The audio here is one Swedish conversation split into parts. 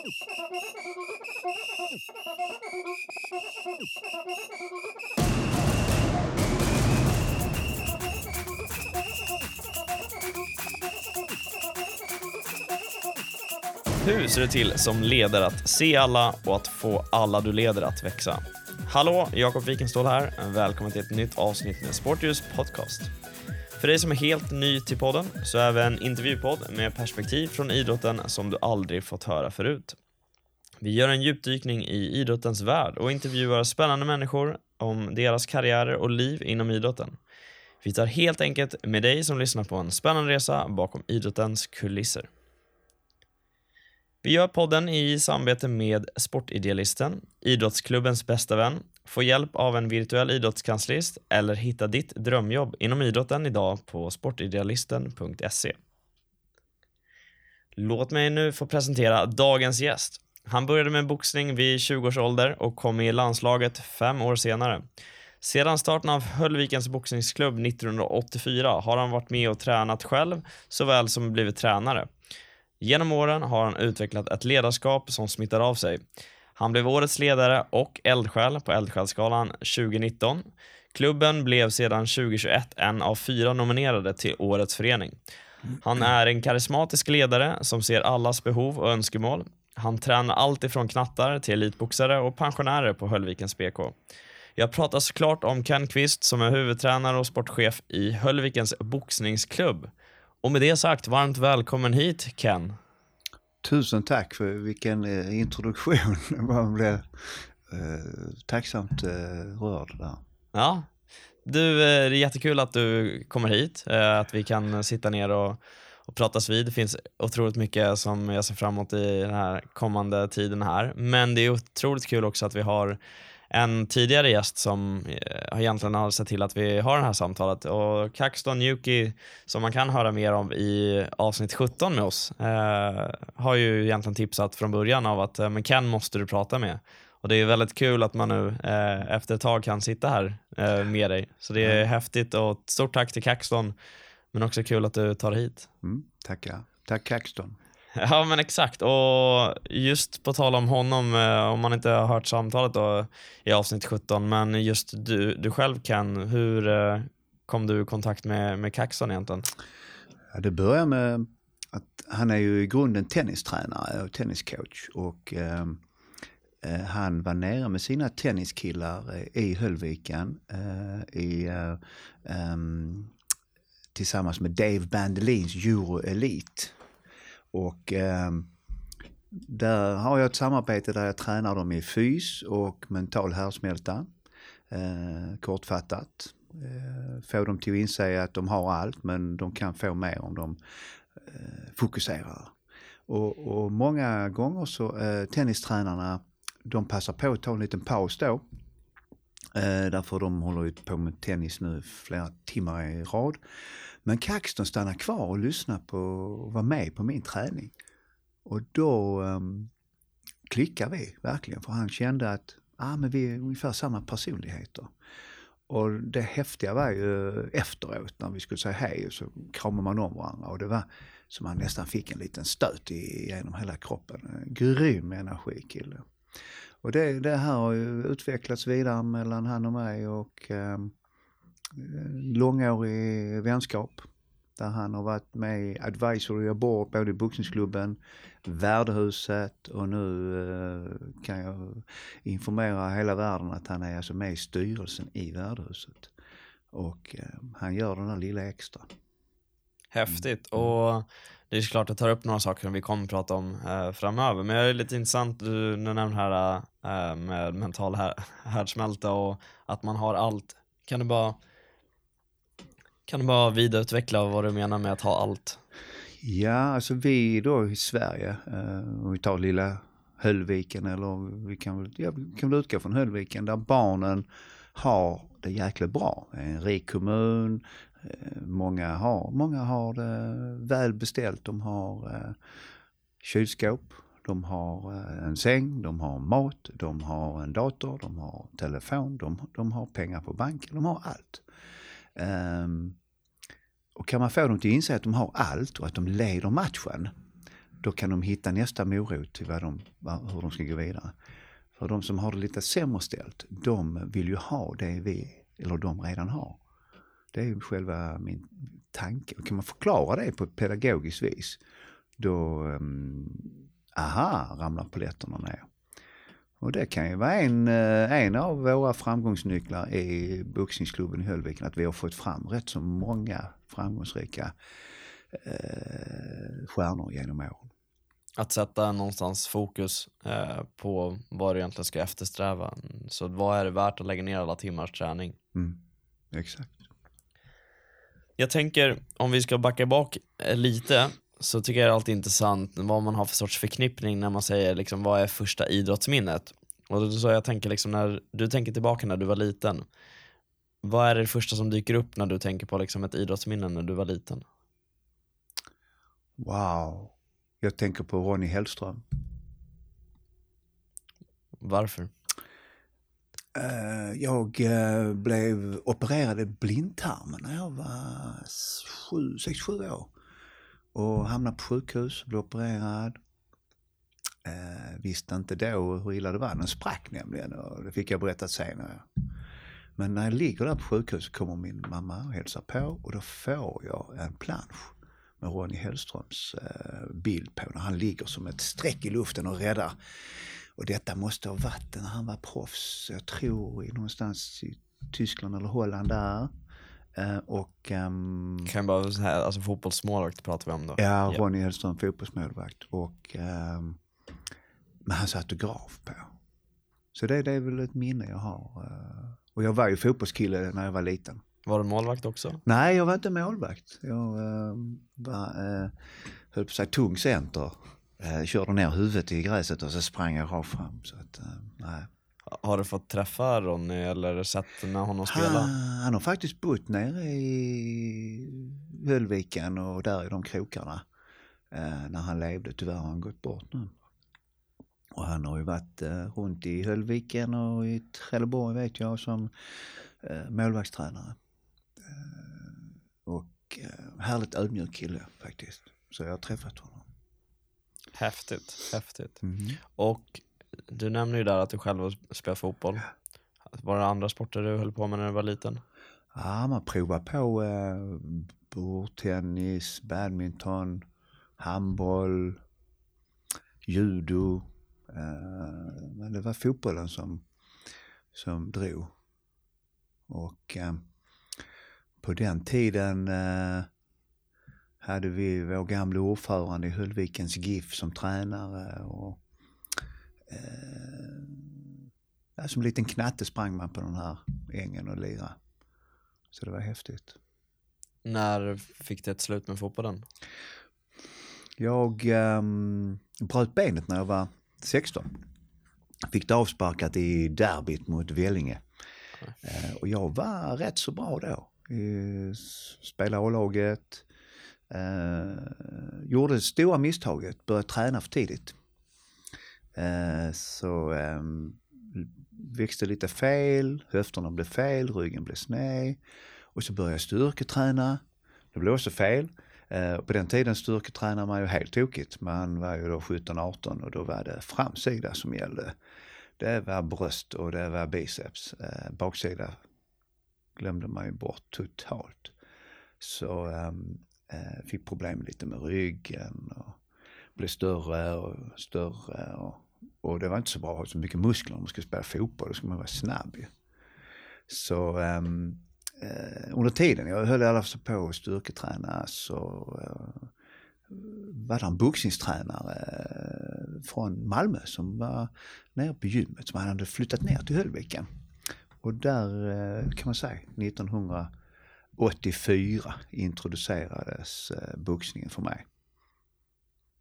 Hur ser det till som ledare att se alla och att få alla du leder att växa? Hallå, Jakob Wikenståhl här. Välkommen till ett nytt avsnitt med Sportljus podcast. För dig som är helt ny till podden så är vi en intervjupodd med perspektiv från idrotten som du aldrig fått höra förut. Vi gör en djupdykning i idrottens värld och intervjuar spännande människor om deras karriärer och liv inom idrotten. Vi tar helt enkelt med dig som lyssnar på en spännande resa bakom idrottens kulisser. Vi gör podden i samarbete med Sportidealisten, idrottsklubbens bästa vän. Få hjälp av en virtuell idrottskanslist eller hitta ditt drömjobb inom idrotten idag på sportidealisten.se. Låt mig nu få presentera dagens gäst. Han började med boxning vid 20 års ålder och kom i landslaget fem år senare. Sedan starten av Höllvikens boxningsklubb 1984 har han varit med och tränat själv såväl som blivit tränare. Genom åren har han utvecklat ett ledarskap som smittar av sig. Han blev årets ledare och eldsjäl på Eldsjälsgalan 2019. Klubben blev sedan 2021 en av fyra nominerade till Årets förening. Han är en karismatisk ledare som ser allas behov och önskemål. Han tränar allt ifrån knattar till elitboxare och pensionärer på Höllvikens BK. Jag pratar såklart om Ken Kvist som är huvudtränare och sportchef i Höllvikens boxningsklubb. Och med det sagt, varmt välkommen hit Ken. Tusen tack för vilken eh, introduktion. Man blev eh, tacksamt eh, rörd där. Ja, du, eh, det är jättekul att du kommer hit, eh, att vi kan sitta ner och, och pratas vid. Det finns otroligt mycket som jag ser fram emot i den här kommande tiden här. Men det är otroligt kul också att vi har en tidigare gäst som eh, egentligen har sett till att vi har det här samtalet och Kaxton Yuki som man kan höra mer om i avsnitt 17 med oss eh, har ju egentligen tipsat från början av att eh, men Ken måste du prata med och det är väldigt kul att man nu eh, efter ett tag kan sitta här eh, med dig så det är mm. häftigt och stort tack till Kaxton men också kul att du tar hit. Mm, tackar. Tack Kaxton. Ja men exakt och just på tal om honom, eh, om man inte har hört samtalet då i avsnitt 17, men just du, du själv Ken, hur eh, kom du i kontakt med, med Kaxon egentligen? Ja, det börjar med att han är ju i grunden tennistränare och tenniscoach och eh, eh han var nere med sina tenniskillar i Höllviken eh, i, eh, ehm, tillsammans med Dave Bandelins Euro Elite och eh, där har jag ett samarbete där jag tränar dem i fys och mental härdsmälta. Eh, kortfattat. Eh, få dem till att inse att de har allt men de kan få mer om de eh, fokuserar. Och, och, många gånger så eh, tennistränarna de passar på att ta en liten paus då. Eh, därför de håller ju på med tennis nu flera timmar i rad. Men Kaxton stannade kvar och lyssnade på och var med på min träning. Och då ehm, um, klickade vi verkligen för han kände att ah, men vi är ungefär samma personligheter. Och det häftiga var ju efteråt när vi skulle säga hej så kramade man om varandra och det var som man nästan fick en liten stöt genom hela kroppen. Grym energikille. Och det, det här har ju utvecklats vidare mellan han och mig och um, långårig vänskap där han har varit med i advisory board både i boxningsklubben, värdehuset och nu eh, kan jag informera hela världen att han är alltså med i styrelsen i värdehuset. Och eh, han gör den här lilla extra. Häftigt mm. och det är klart att tar upp några saker som vi kommer att prata om eh, framöver men det är lite intressant, du, du nämnde här eh, med mental här, härdsmälta och att man har allt. Kan du bara kan du bara vidareutveckla vad du menar med att ha allt? Ja, alltså vi då i Sverige, eh, om vi tar lilla Höllviken eller vi kan väl, ja, vi kan väl utgå från Höllviken där barnen har det jäkligt bra. En rik kommun, eh, många har, många har det väl beställt. De har eh, kylskåp, de har eh, en säng, de har mat, de har en dator, de har telefon, de, de har pengar på banken, de har allt. Um, och kan man få dem till att inse att de har allt och att de leder matchen, då kan de hitta nästa morot till vad de, vad, hur de ska gå vidare. För de som har det lite sämre ställt, de vill ju ha det vi, eller de redan har. Det är ju själva min tanke. Och kan man förklara det på ett pedagogiskt vis, då, um, aha, ramlar polletterna ner. Och det kan ju vara en, eh, en av våra framgångsnycklar i boxningsklubben i Höllviken, att vi har fått fram rätt så många framgångsrika eh, stjärnor genom åren. Att sätta någonstans fokus eh, på vad du egentligen ska eftersträva. Så vad är det värt att lägga ner alla timmars träning? Mm, exakt. Jag tänker, om vi ska backa bak eh, lite, så tycker jag det är alltid intressant vad man har för sorts förknippning när man säger liksom, vad är första idrottsminnet? Och så jag tänker liksom när du tänker tillbaka när du var liten, vad är det första som dyker upp när du tänker på liksom ett idrottsminne när du var liten? Wow. Jag tänker på Ronny Hellström. Varför? Uh, jag uh, blev opererad i blindtarmen när jag var 6-7 år. Och hamnade på sjukhus, blev opererad. Eh, visste inte då hur illa det var. Den sprack nämligen och det fick jag berättat senare. Men när jag ligger där på sjukhuset kommer min mamma och hälsar på och då får jag en plansch med Ronny Hellströms eh, bild på när han ligger som ett streck i luften och räddar. Och detta måste ha varit när han var proffs, jag tror någonstans i Tyskland eller Holland där. Uh, och... Um, kan jag bara säga, alltså fotbollsmålvakt pratar vi om då? Ja, Ronny yeah. Hellström, fotbollsmålvakt. Och um, med hans autograf på. Så det, det är väl ett minne jag har. Uh, och jag var ju fotbollskille när jag var liten. Var du målvakt också? Nej, jag var inte målvakt. Jag uh, var, uh, höll på att säga tung center. Uh, körde ner huvudet i gräset och så sprang jag rakt fram. Så att, nej. Har du fått träffa Ronny eller sett när honom spela? Han, han har faktiskt bott nere i Höllviken och där i de krokarna. när han levde. Tyvärr har han gått bort nu. Och han har ju varit runt i Höllviken och i Trelleborg vet jag som målvaktstränare. Och eh, härligt ödmjuk kille faktiskt. Så jag har träffat honom. Häftigt, häftigt. Mm. Och du nämner ju där att du själv har spelat fotboll. Var det andra sporter du höll på med när du var liten? Ja, man provade på eh, bordtennis, badminton, handboll, judo. Eh, men det var fotbollen som, som drog. Och eh, på den tiden eh, hade vi vår gamla ordförande i Höllvikens GIF som tränare och eh, som en liten knatte sprang man på den här ängen och lirade. Så det var häftigt. När fick det ett slut med fotbollen? Jag eh, bröt benet när jag var 16. Fick det avsparkat i derbyt mot Vellinge. Eh, och jag var rätt så bra då spelade A-laget. Eh, gjorde det stora misstaget, började träna för tidigt. Eh, så eh, växte lite fel, höfterna blev fel, ryggen blev sned. Och så började jag styrketräna. Det blev också fel. Eh, på den tiden styrketränade man ju helt tokigt. Man var ju då 17-18 och då var det framsida som gällde. Det var bröst och det var biceps. Eh, baksida glömde man ju bort totalt. Så ehm, eh, fick problem lite med ryggen och blev större och större. Och, och det var inte så bra att ha så mycket muskler om man skulle spela fotboll, då skulle man vara snabb ju. Så um, uh, under tiden jag höll i alla fall på att styrketräna så uh, var det en boxningstränare eh, från Malmö som var nere på gymmet som hade flyttat ner till Höllviken. Och där kan man säga 1984 introducerades boxningen för mig.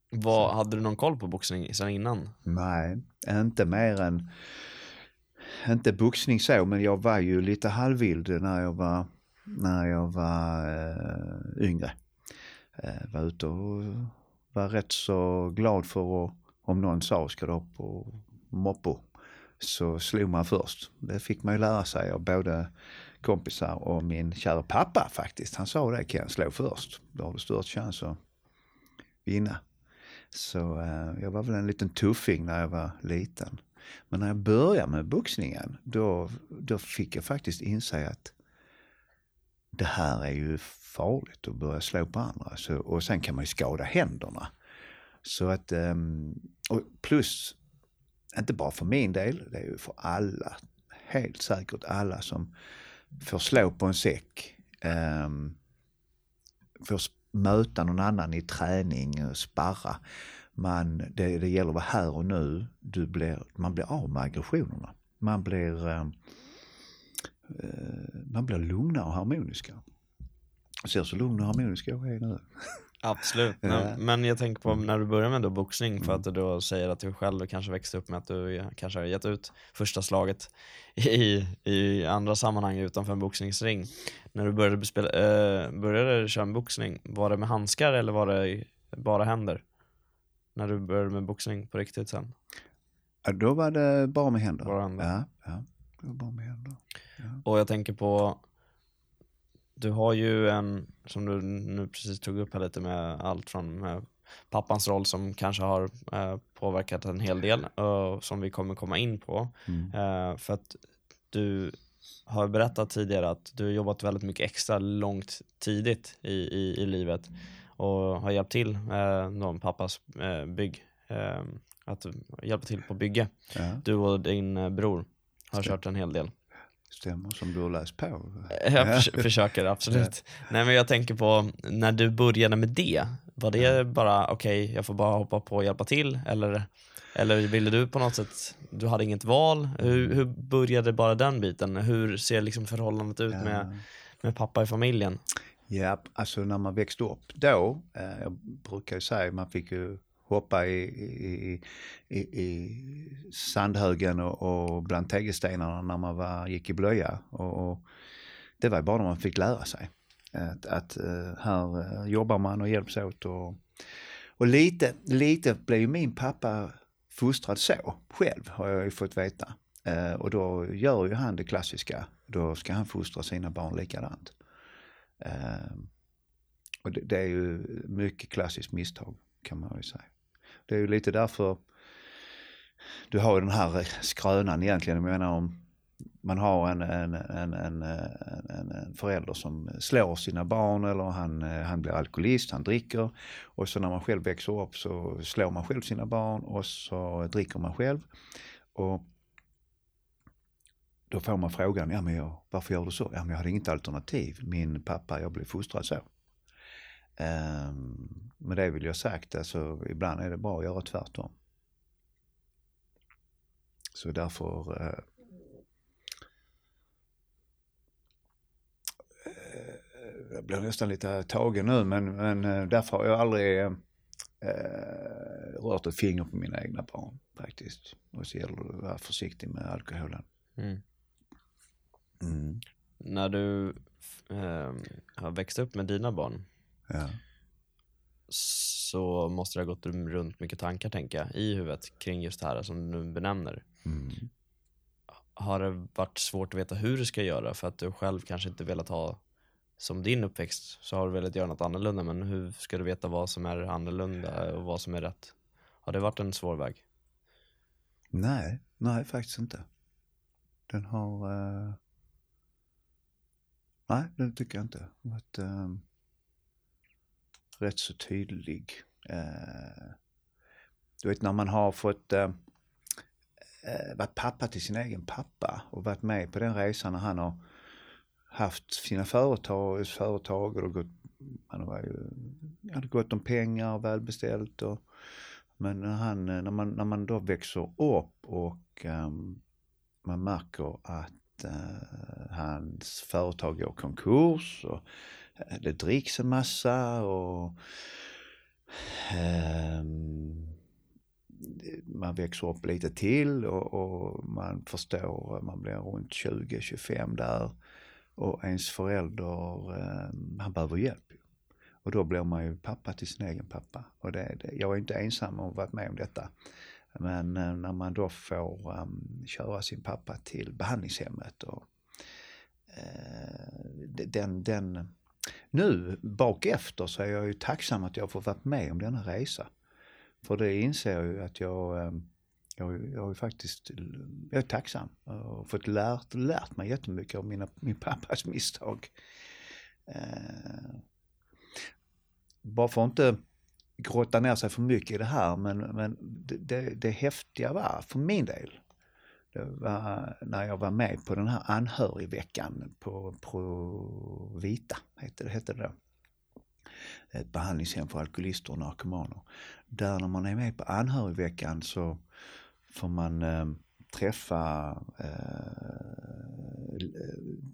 Vad, hade du någon koll på boxning sedan innan? Nej, inte mer än, inte boxning så, men jag var ju lite halvvild när jag var, när jag var uh, yngre. Uh, var ute och var rätt så glad för att, om någon sa ska du upp och moppo så slog man först. Det fick man ju lära sig av både kompisar och min kära pappa faktiskt. Han sa det, kan jag slå först. Då har du störst chans att vinna. Så eh, jag var väl en liten tuffing när jag var liten. Men när jag började med boxningen, då, då fick jag faktiskt inse att det här är ju farligt att börja slå på andra. Så, och sen kan man ju skada händerna. Så att, ehm, och plus, inte bara för min del, det är ju för alla. Helt säkert alla som får slå på en säck. Um, får möta någon annan i träning eh, sparra. Man, det, det gäller att vara här och nu. Du blir, man blir av med aggressionerna. Man blir, eh, eh man blir lugnare och harmoniska. Ser så lugn och harmonisk jag är nu. Absolut, ja. men jag tänker på när du börjar med då boxning för att du då säger att du själv kanske växte upp med att du kanske har gett ut första slaget i, i andra sammanhang utanför en boxningsring. När du började, spela, äh, började köra boxning, var det med handskar eller var det bara händer? När du började med boxning på riktigt sen? Ja, då var det bara med händer. Bara händer. Ja, ja, det var bara med händer. Ja. Och jag tänker på du har ju en, som du nu precis tog upp här lite med allt från med pappans roll som kanske har eh, påverkat en hel del och som vi kommer komma in på. Mm. Eh, för att du har berättat tidigare att du har jobbat väldigt mycket extra långt tidigt i, i, i livet och har hjälpt till med eh, pappas eh, bygg, eh, att hjälpa till på bygge. Ja. Du och din eh, bror har Stäm. kört en hel del. Stämmer som du har läst på. Jag för, försöker absolut. Nej men jag tänker på när du började med det, var det bara okej, okay, jag får bara hoppa på och hjälpa till eller, eller ville du på något sätt, du hade inget val? Hur, hur började bara den biten? Hur ser liksom förhållandet ut med, med pappa i familjen? Ja, alltså när man växte upp då, eh, jag brukar ju säga man fick ju hoppa i, i, i, i sandhögen och, och bland tegelstenarna när man var, gick i blöja. Och, och det var bara när man fick lära sig. Att, att eh, här eh, jobbar man och hjälps åt. Och, och lite, lite blev min pappa fostrad så själv har jag ju fått veta. Eh, och då gör ju han det klassiska. Då ska han fostra sina barn likadant. Och det, det är ju mycket klassiskt misstag kan man ju säga. Det är ju lite därför du har den här eh, skrönan egentligen. Jag menar om man har en, en, en, en, en, förälder som slår sina barn eller han, eh, han blir alkoholist, han dricker. Och så när man själv växer upp så slår man själv sina barn och så dricker man själv. Och då får man frågan, ja men jag, varför gör du så? Ja men jag hade inget alternativ. Min pappa, jag blev fostrad så. Um, med det vill jag sagt, alltså ibland är det bra att göra tvärtom. Så därför uh, jag blir nästan lite tagen nu men, men uh, därför har jag aldrig uh, rört ett finger på mina egna barn faktiskt. Och så gäller det att vara försiktig med alkoholen. Mm. Mm. När du eh, har växt upp med dina barn, ja. så måste det ha gått runt mycket tankar tänker jag, i huvudet kring just det här som du benämner. Mm. Har det varit svårt att veta hur du ska göra för att du själv kanske inte velat ha som din uppväxt så har du velat göra något annorlunda men hur ska du veta vad som är annorlunda och vad som är rätt? Har det varit en svår väg? Nej, nej faktiskt inte. Den har... Uh... Nej, det tycker jag inte. Varit, uh rätt så tydlig. Eh, du vet när man har fått eh, eh, varit pappa till sin egen pappa och varit med på den resan när han har haft sina företag, företag och gått, han var ju, hade gott om pengar och välbeställt. Och, men när, han, när, man, när man då växer upp och um, man märker att uh, hans företag går konkurs och det dricks en massa och eh, man växer upp lite till och, och, man förstår, man blir runt 20-25 där och ens förälder, eh, han behöver hjälp. Och då blir man ju pappa till sin egen pappa. Och det, det, jag är inte ensam om att varit med om detta. Men eh, när man då får um, köra sin pappa till behandlingshemmet och eh, den, den nu bak efter så är jag ju tacksam att jag får varit med om denna resa. För det inser jag ju att jag, ehm, jag, jag är faktiskt jag är tacksam och fått lärt, lärt mig jättemycket av mina, min pappas misstag. Eh, bara för att inte grotta ner sig för mycket i det här men, men det, det, det häftiga var för min del det var när jag var med på den här anhörigveckan på Provita, hette det, hette det då. Ett behandlingshem för alkoholister och narkomaner. Där när man är med på anhörigveckan så får man eh, träffa eh,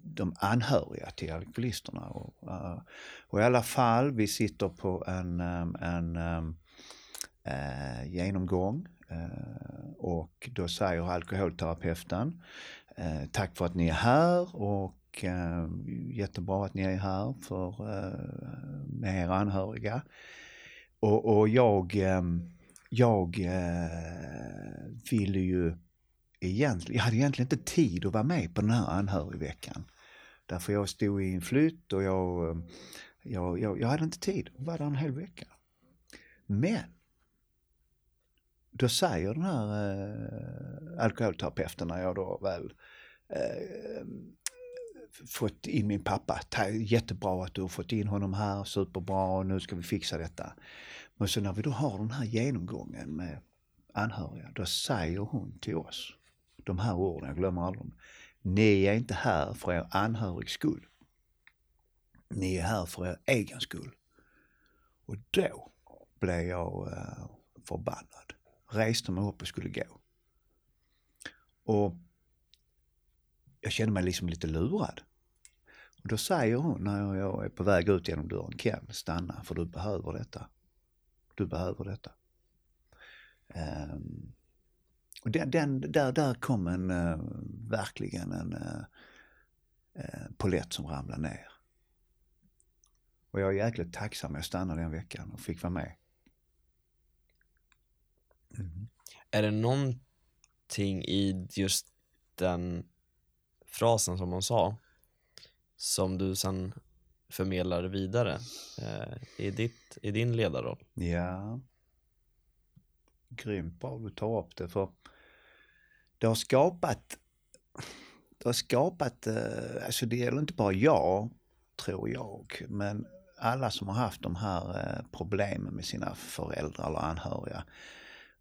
de anhöriga till alkoholisterna. Och, eh, och i alla fall, vi sitter på en, eh, en uh, genomgång Eh, och då säger alkoholterapeuten eh, tack för att ni är här och eh, jättebra att ni är här för med era anhöriga. Och, och jag, ehm, jag ville ju egentligen, jag hade egentligen inte tid att vara med på den här anhörigveckan. Därför jag stod i en flytt och jag, ehm, jag, jag, jag hade inte tid att vara där en hel vecka. Men då säger den här eh, alkoholterapeuten när jag då väl eh, fått in min pappa. Jättebra att du har fått in honom här, superbra och nu ska vi fixa detta. Men så när vi då har den här genomgången med anhöriga, då säger hon till oss de här orden, jag glömmer aldrig dem. Ni är inte här för er anhörigs skull. Ni är här för er egen skull. Och då blev jag eh, förbannad. Reste mig upp och skulle gå. Och jag kände mig liksom lite lurad. Och då säger hon när jag är på väg ut genom dörren, Ken stanna för du behöver detta. Du behöver detta. Um, och den, den, där, där kom en, uh, verkligen en uh, uh, polett som ramlade ner. Och jag är jäkligt tacksam jag stannade den veckan och fick vara med. Mm. Är det någonting i just den frasen som hon sa som du sen förmedlar vidare eh, i, ditt, i din ledarroll? Ja. Grymt bra du tar upp det för det har skapat, det har skapat, eh, alltså det gäller inte bara jag, tror jag, men alla som har haft de här eh, problemen med sina föräldrar eller anhöriga.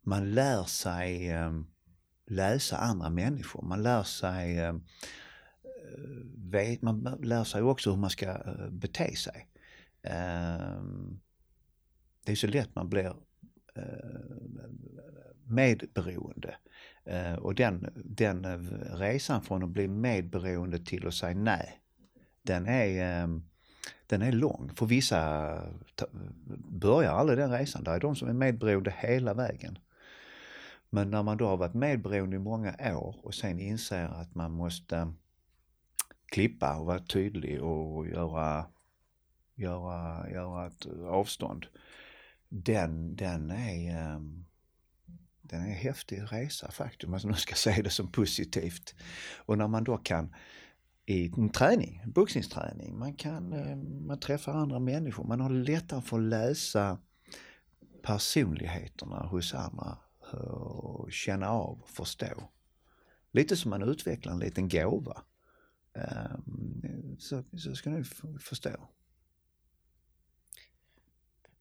Man lär sig eh, läsa andra människor, man lär sig ehm, eh, man lär sig också hur man ska eh, bete sig. Ehm, det är så lätt man blir eh, medberoende. Eh, och den, den resan från att bli medberoende till att säga nej, den är, ehm, den är lång. För vissa börjar aldrig den resan. Det är de som är medberoende hela vägen. Men när man då har varit medberoende i många år och sen inser att man måste klippa och vara tydlig och göra, göra, göra ett avstånd. Den, den är ehm, den är en häftig resa faktiskt, om man nu ska säga det som positivt. Och när man då kan i en träning, boxningsträning, man kan ehm, man träffar andra människor, man har lättare för att läsa personligheterna hos andra och känna av och förstå. Lite som man utvecklar en liten gåva. Ehm, så, så ska ni förstå.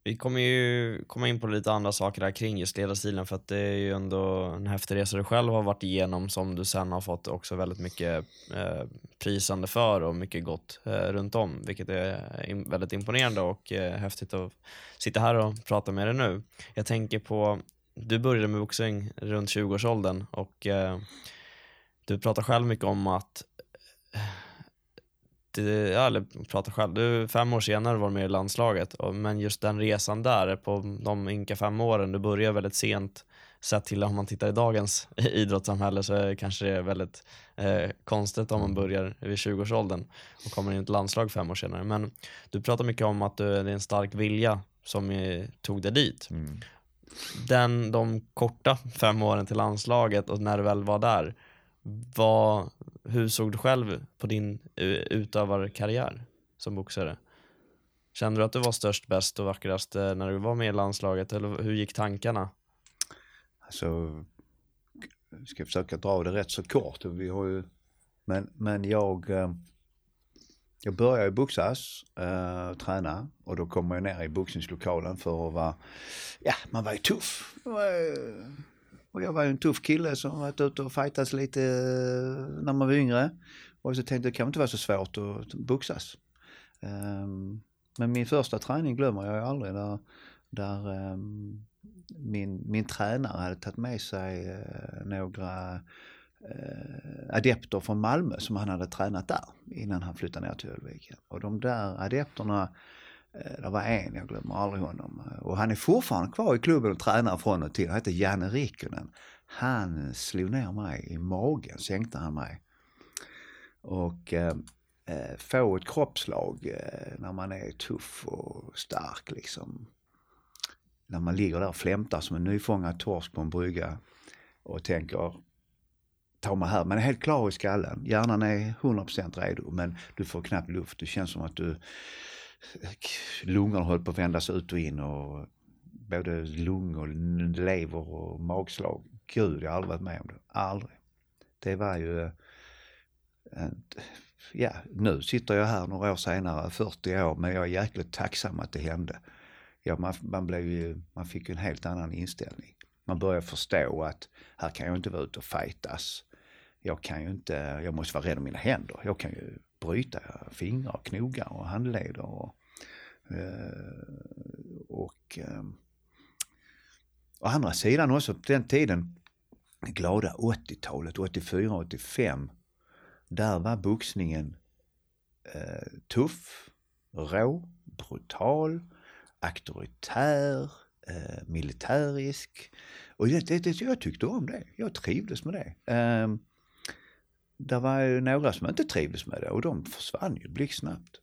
Vi kommer ju komma in på lite andra saker där kring just ledarstilen för att det är ju ändå en häftig resa du själv har varit igenom som du sen har fått också väldigt mycket eh, prisande för och mycket gott eh, runt om vilket är väldigt imponerande och eh, häftigt att sitta här och prata med dig nu. Jag tänker på, du började med boxning runt 20-årsåldern och eh, du pratar själv mycket om att ja, eller prata själv, du fem år senare var med i landslaget, men just den resan där på de ynka fem åren, du börjar väldigt sent sett till om man tittar i dagens idrottssamhälle så är det kanske det väldigt eh, konstigt om man mm. börjar vid 20-årsåldern och kommer in i ett landslag fem år senare. Men du pratar mycket om att du, det är en stark vilja som är, tog dig dit. Mm. Den, de korta fem åren till landslaget och när du väl var där, vad, hur såg du själv på din utövarkarriär som boxare? Kände du att du var störst, bäst och vackrast eh, när du var med i landslaget? Eller hur gick tankarna? Alltså, ska jag försöka dra det rätt så kort. Vi har ju, men, men jag, eh, jag började boxas, äh, träna och då kom jag ner i boxningslokalen för att vara, ja man var ju tuff. Och jag var ju en tuff kille som varit ute och fightats lite eh, när man var yngre. Och så tänkte jag, det kan inte vara så svårt att boxas. Um, men min första träning glömmer jag aldrig. Där, där um, min, min tränare hade tagit med sig uh, några uh, Eh, adepter från Malmö som han hade tränat där innan han flyttade ner till Ölviken. Och de där adepterna, eh, det var en, jag glömmer aldrig honom. Och han är fortfarande kvar i klubben och tränar från och till. Han heter Janne Rikkonen. Han slog ner mig i magen, sänkte han mig. Och eh, eh få ett kroppslag eh, när man är tuff och stark liksom. När man ligger där och flämtar som en nyfångad torsk på en brygga och tänker ta mig här. Man är helt klar i skallen. Hjärnan är 100% redo men du får knappt luft. Det känns som att du lungorna håller på att vändas ut och in och både lungor, lever och magslag. Gud, jag har aldrig varit med om det. Aldrig. Det var ju eh, ja, nu sitter jag här några år senare, 40 år, men jag är jäkligt tacksam att det hände. Ja, man, man, blev ju, man fick ju en helt annan inställning. Man börjar förstå att här kan jag inte vara ute och fightas. Jag kan ju inte, jag måste vara rädd om mina händer. Jag kan ju bryta fingrar, knogar och handleder. Och, eh, och eh, å andra sidan också på den tiden, glada 80-talet, 84, 85 där var boxningen eh, tuff, rå, brutal, auktoritär, eh, militärisk. Och det, det, det, jag tyckte om det. Jag trivdes med det. Eh, det var ju några som inte trivdes med det och de försvann ju blixtsnabbt.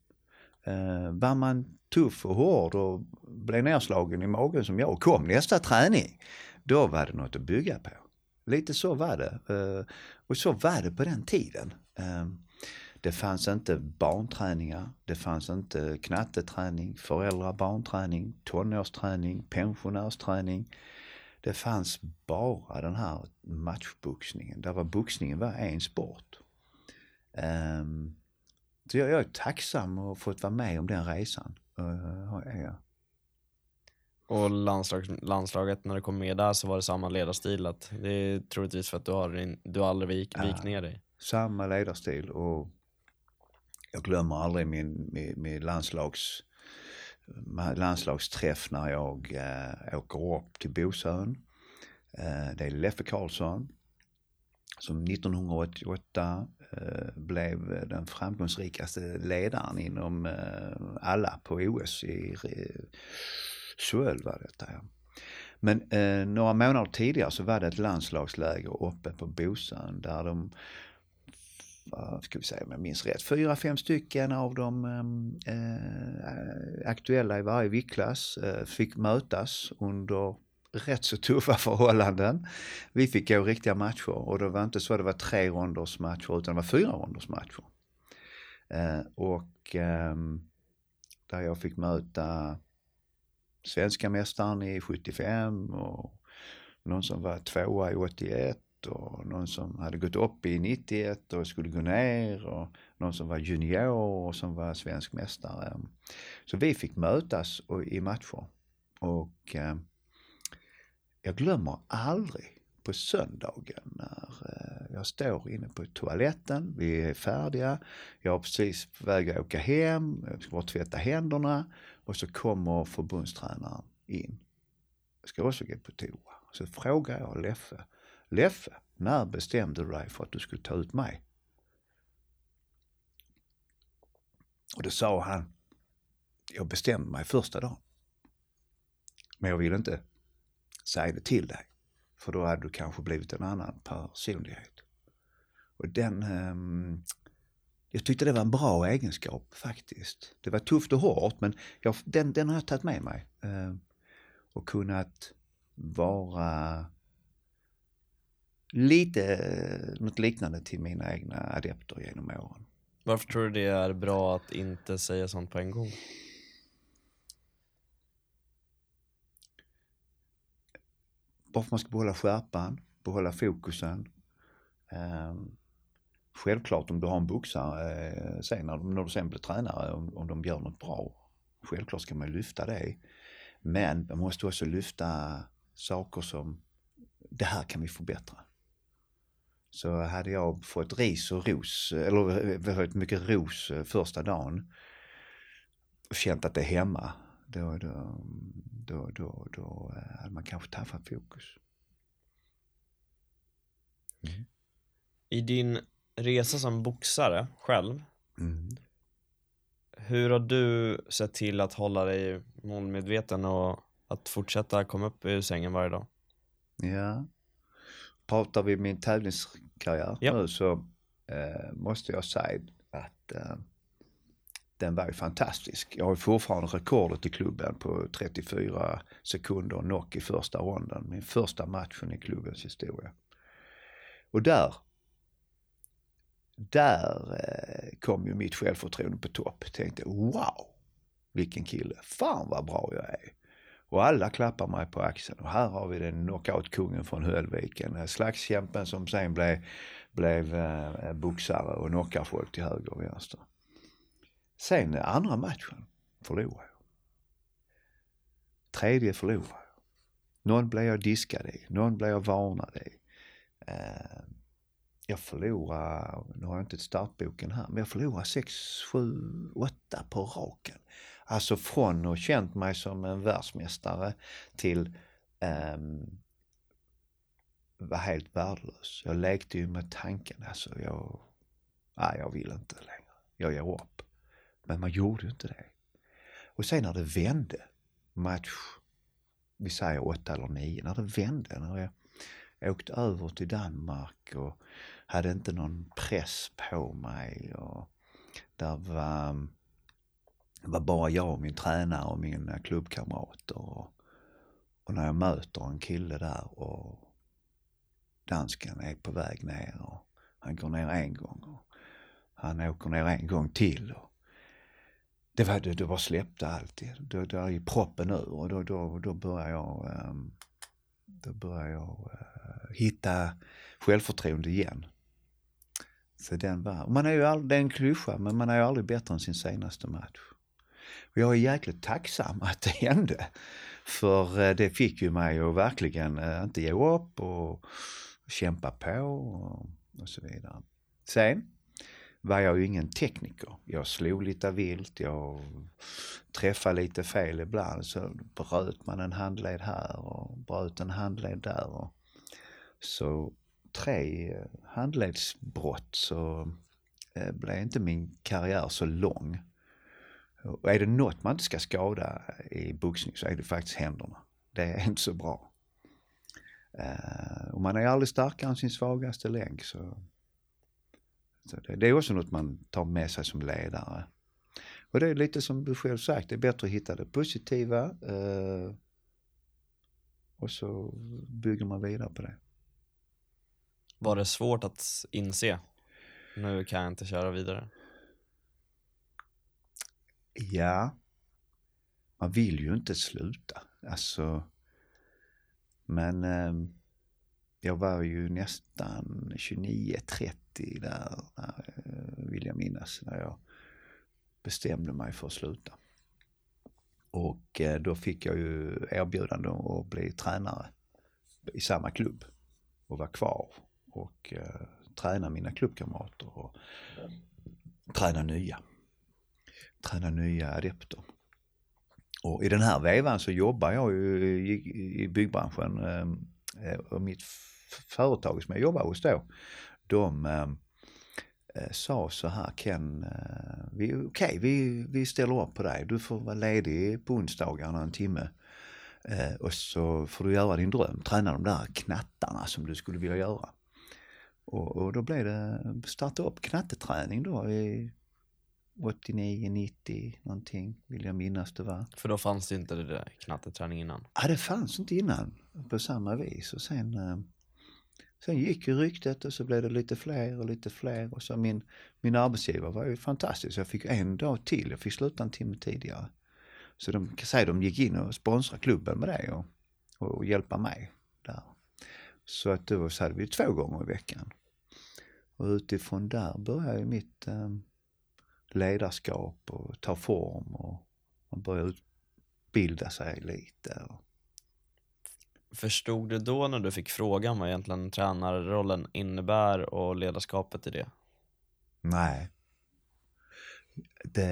Eh, var man tuff och hård och blev nedslagen i magen som jag och kom nästa träning, då var det något att bygga på. Lite så var det. Eh, och så var det på den tiden. Ehm, det fanns inte barnträningar, det fanns inte knatteträning, föräldrar barnträning, tonårsträning, pensionärsträning. Det fanns bara den här matchboxningen, där var boxningen var en sport. Um, så jag, jag, är tacksam att ha fått vara med om den resan. Uh, Och landslag, landslaget, när du kom med där så var det samma ledarstil? Att det är troligtvis för att du, har, du aldrig vik, vikt ner dig? samma ledarstil och jag glömmer aldrig min, min, min landslags, Eh, landslagsträff när jag eh, åker upp till Bosön. Eh, det är Leffe Karlsson som 1988 eh, blev den framgångsrikaste ledaren inom eh, alla på OS i Söul var detta. Ja. Men eh, några månader tidigare så var det ett landslagsläger uppe på Bosön där de Eh, ska vi säga om jag minns rätt, fyra, fem stycken av de ehm, eh, aktuella i varje viktklass eh, fick mötas under rätt så tuffa förhållanden. Vi fick gå riktiga matcher och det var inte så att det var tre ronders matcher utan det var fyra ronders matcher. Eh, och eh, där jag fick möta svenska mästaren i 75 och någon som var tvåa i 81 och någon som hade gått upp i 91 och skulle gå ner och någon som var junior och som var svensk mästare. Så vi fick mötas och, i matcher. Och eh, jag glömmer aldrig på söndagen när eh, jag står inne på toaletten, vi är färdiga, jag är precis på väg att åka hem, jag ska bara tvätta händerna och så kommer förbundstränaren in. Jag ska också gå på toa. Så frågar jag Leffe, Leffe, när bestämde du dig för att du skulle ta ut mig? Och då sa han, jag bestämde mig första dagen. Men jag vill inte säga det till dig. För då hade du kanske blivit en annan personlighet. Och den, um, jag tyckte det var en bra egenskap faktiskt. Det var tufft och hårt men jag, den, den har jag tagit med mig. Uh, och kunnat vara lite eh, något liknande till mina egna adepter genom åren. Varför tror du det är bra att inte säga sånt på en gång? Varför man ska behålla skärpan, behålla fokusen. Um, självklart om du har en boxare eh, sen när, när du sen blir tränare, om, om de gör något bra. Självklart ska man lyfta det. Men man måste också lyfta saker som det här kan vi förbättra. Så hade jag fått ris och ros, eller väldigt mycket ros eh, första dagen och känt att det är hemma, då, då, då, då, då eh, hade man kanske tappat fokus. Mm. I din resa som boxare själv, mm. hur har du sett till att hålla dig målmedveten och att fortsätta komma upp ur sängen varje dag? Ja, pratar vi min tävlingskarriär ja. nu så eh, måste jag säga att eh, den var ju fantastisk. Jag har fortfarande rekordet i klubben på 34 sekunder knock i första ronden. Min första matchen i klubbens historia. Och där, där eh, kom ju mitt självförtroende på topp. Tänkte wow, vilken kille. Fan vad bra jag är. Och alla klappar mig på axeln. Och här har vi den knockoutkungen från Höllviken. Eh, slagskämpen som sen blev, blev eh, eh, boxare och knockar folk till höger och vänster. Sen eh, andra matchen förlorade jag. Tredje förlorade jag. Någon blev jag diskad i, någon blev jag varnad i. Eh, jag förlorade, nu har jag inte startboken här, men jag förlorade 6, 7, 8 på raken. Alltså från att känt mig som en världsmästare till ehm, um, var helt värdelös. Jag lekte ju med tanken, alltså jag, nej jag vill inte längre. Jag ger upp. Men man gjorde inte det. Och sen när det vände, match, vi säger åtta eller nio, när det vände, när jag åkte över till Danmark och hade inte någon press på mig och där var, var bara jag och min tränare och mina eh, klubbkamrater och, och när jag möter en kille där och dansken är på väg ner och han går ner en gång och han åker ner en gång till och det var, det, det bara släppte allt. Då, då är proppen ur och då, då, då börjar jag, ehm, då börjar jag uh, hitta självförtroende igen. Så den var, man är ju aldrig, det är en klyscha, men man är ju aldrig bättre än sin senaste match. Och jag är jäkligt tacksam att det hände. För eh, det fick ju mig att verkligen eh, inte ge upp och kämpa på och, och så vidare. Sen var jag ju ingen tekniker. Jag slog lite vilt, jag träffade lite fel ibland så bröt man en handled här och bröt en handled där. Och så tre handledsbrott så eh, blev inte min karriär så lång. Och är det något man inte ska skada i boxning så är det faktiskt händerna. Det är inte så bra. Uh, och man är aldrig starkare än sin svagaste länk så så det, det, är också något man tar med sig som ledare. Och det är lite som du själv sagt, det är bättre att hitta det positiva uh, och så bygger man vidare på det. Var det svårt att inse, nu kan jag inte köra vidare? Ja, man vill ju inte sluta. Alltså, men eh, jag var ju nästan 29-30 där, eh, vill jag minnas, när jag bestämde mig för att sluta. Och eh, då fick jag ju erbjudande att bli tränare i samma klubb och vara kvar och eh, träna mina klubbkamrater och träna nya. Träna nya adepter. Och i den här vevan så jobbar jag ju i, i byggbranschen eh, eh, och mitt företag som jag jobbar hos då, de eh, eh sa så här Ken, eh, okej okay, vi, vi ställer upp på dig. Du får vara ledig på onsdagarna en timme. Eh, och så får du göra din dröm, träna de där knattarna som du skulle vilja göra. Och, och då blev det starta upp knatteträning då i 89, 90 någonting vill jag minnas det var. För då fanns det inte det där knatteträning innan? Ja, det fanns inte innan på samma vis och sen eh, Sen gick ju ryktet och så blev det lite fler och lite fler och så min, min arbetsgivare var ju fantastisk. Jag fick en dag till, jag fick sluta en timme tidigare. Så de kan säga de gick in och sponsrade klubben med det och, och, hjälpa mig där. Så att då så hade vi två gånger i veckan. Och utifrån där började mitt eh, ledarskap och ta form och man började utbilda sig lite. Och... Förstod du då när du fick frågan vad egentligen tränarrollen innebär och ledarskapet i det? Nej. Det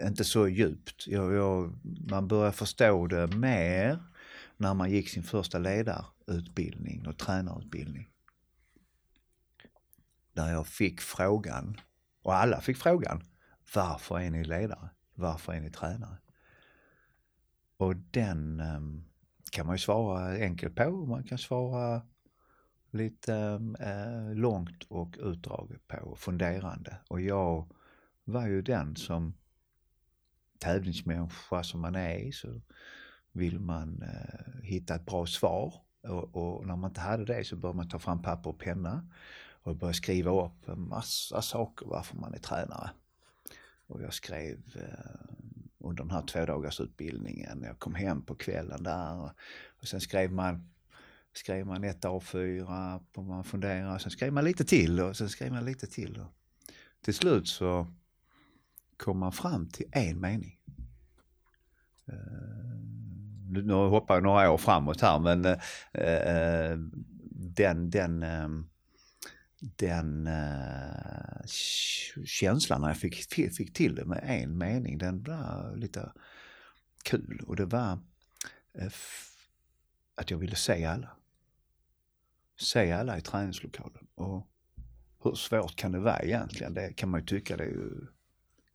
är inte så djupt. Jag, jag, man börjar förstå det mer när man gick sin första ledarutbildning och tränarutbildning. Där jag fick frågan, och alla fick frågan, varför är ni ledare? Varför är ni tränare? Och den um, kan man ju svara enkelt på, man kan svara lite uh, långt och utdraget på, funderande. Och jag var ju den som tävlingsmänniska som man är så vill man uh, hitta ett bra svar. Och, och, när man inte hade det så bör man ta fram papper och penna och börja skriva upp en massa saker varför man är tränare. Och jag skrev eh, under den här två dagars utbildningen. Jag kom hem på kvällen där och sen skrev man skrev man ett A4 och man funderar och sen skrev man lite till och sen skrev man lite till. Och till slut så kom man fram till en mening. Uh, nu hoppar jag några år framåt här men uh, den, den den uh, känslan när jag fick, fick till det med en mening, den var lite kul. Och det var uh, att jag ville se alla. Se alla i träningslokalen. Och hur svårt kan det vara egentligen? Det kan man ju tycka det är ju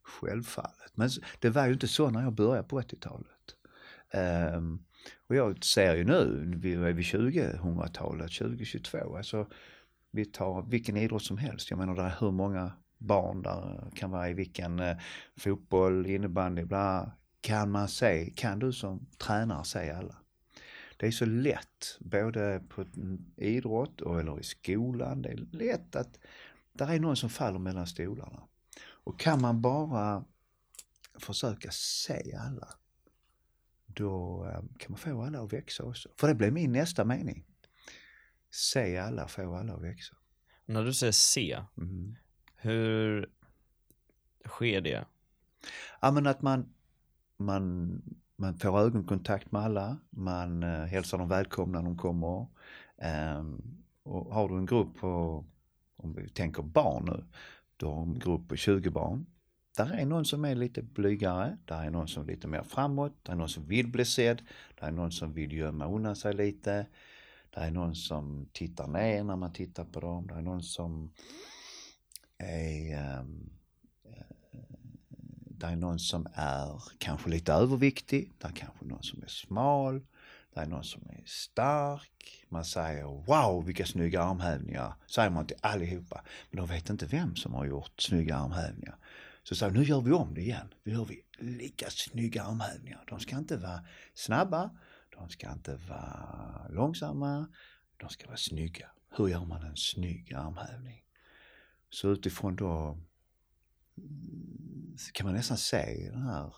självfallet. Men det var ju inte så när jag började på 80-talet. Um, ehm, och jag ser ju nu, vi är vid 2000-talet, 2022, alltså vi tar vilken idrott som helst. Jag menar det är hur många barn där kan vara i vilken eh, fotboll, innebandy, bla. Kan man se, kan du som tränare se alla? Det är så lätt, både på mm, idrott och eller i skolan. Det är lätt att där är någon som faller mellan stolarna. Och kan man bara försöka se alla, då eh, kan man få alla att växa också. För det blir min nästa mening se alla, få alla att växa. När du säger se, mm. hur sker det? Ja men att man, man, man får ögonkontakt med alla, man eh, hälsar dem välkomna när de kommer. Um, och har du en grupp på, om vi tänker barn nu, du har en grupp på 20 barn. Där är någon som är lite blygare, där är någon som är lite mer framåt, där är någon som vill bli sedd, där är någon som vill gömma undan sig lite. Det är någon som tittar ner när man tittar på dem. Det är någon som är um, det är någon som är kanske lite överviktig. Det är kanske någon som är smal. Det är någon som är stark. Man säger wow vilka snygga armhävningar. Säger man till allihopa. Men de vet inte vem som har gjort snygga armhävningar. Så säger nu gör vi om det igen. Nu gör vi lika snygga armhävningar. De ska inte vara snabba. De ska inte vara långsamma, de ska vara snygga. Hur gör man en snygg armhävning? Så utifrån då kan man nästan se den här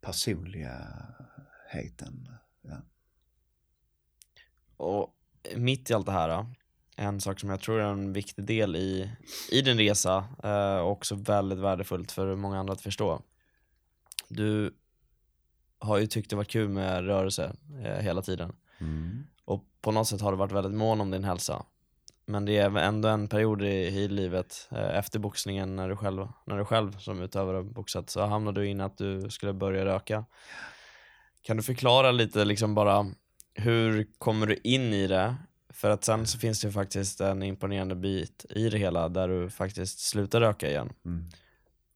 personligheten. Ja. Och mitt i allt det här, en sak som jag tror är en viktig del i, i din resa eh, och också väldigt värdefullt för många andra att förstå. Du har ju tyckt det varit kul med rörelse eh, hela tiden. Mm. Och på något sätt har du varit väldigt mån om din hälsa. Men det är ändå en period i, i livet eh, efter boxningen när du själv, när du själv som utövare boxat så hamnade du in att du skulle börja röka. Kan du förklara lite liksom bara hur kommer du in i det? För att sen så finns det ju faktiskt en imponerande bit i det hela där du faktiskt slutar röka igen. Mm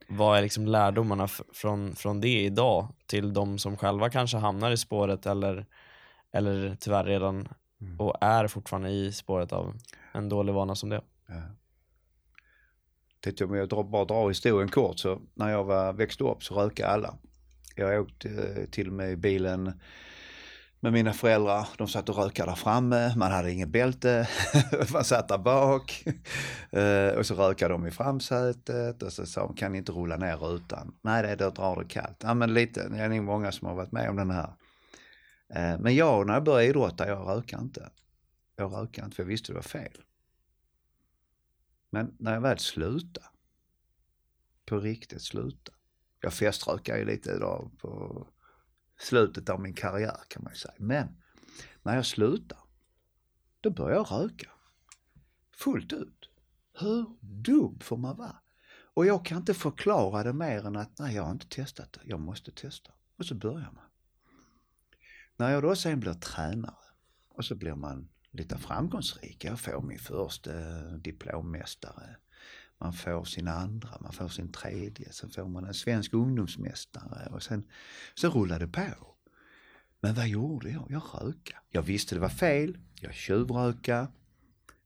vad är liksom lärdomarna från, från det idag till de som själva kanske hamnar i spåret eller, eller tyvärr redan mm. och är fortfarande i spåret av en dålig vana som det? Ja. Tänkte om jag drar, bara drar historien kort så när jag var, växte upp så rökte alla. Jag åkte eh, till och med i bilen med mina föräldrar. De satt och rökade där framme, man hade ingen bälte, man satt där bak. Eh, och så rökade de i framsätet och så sa de, kan ni inte rulla ner rutan? Nej, det, då drar det kallt. Ja, men lite, det är nog många som har varit med om den här eh, men jag, när jag började idrotta, jag rökade inte. Jag rökade inte för jag visste det var fel. Men när jag väl slutade, på riktigt slutade. Jag feströkade ju lite idag på slutet av min karriär kan man ju säga. Men när jag slutar då börjar jag röka. Fullt ut. Hur dum får man vara? Och jag kan inte förklara det mer än att nej, jag har inte testat det. Jag måste testa. Och så börjar man. När jag då sen blir tränare och så blir man lite framgångsrik. Jag får min första eh, diplommästare. Man får sin andra, man får sin tredje, sen får man en svensk ungdomsmästare och sen så rullar det på. Men vad gjorde jag? Jag rökade. Jag visste det var fel. Jag tjuvrökade.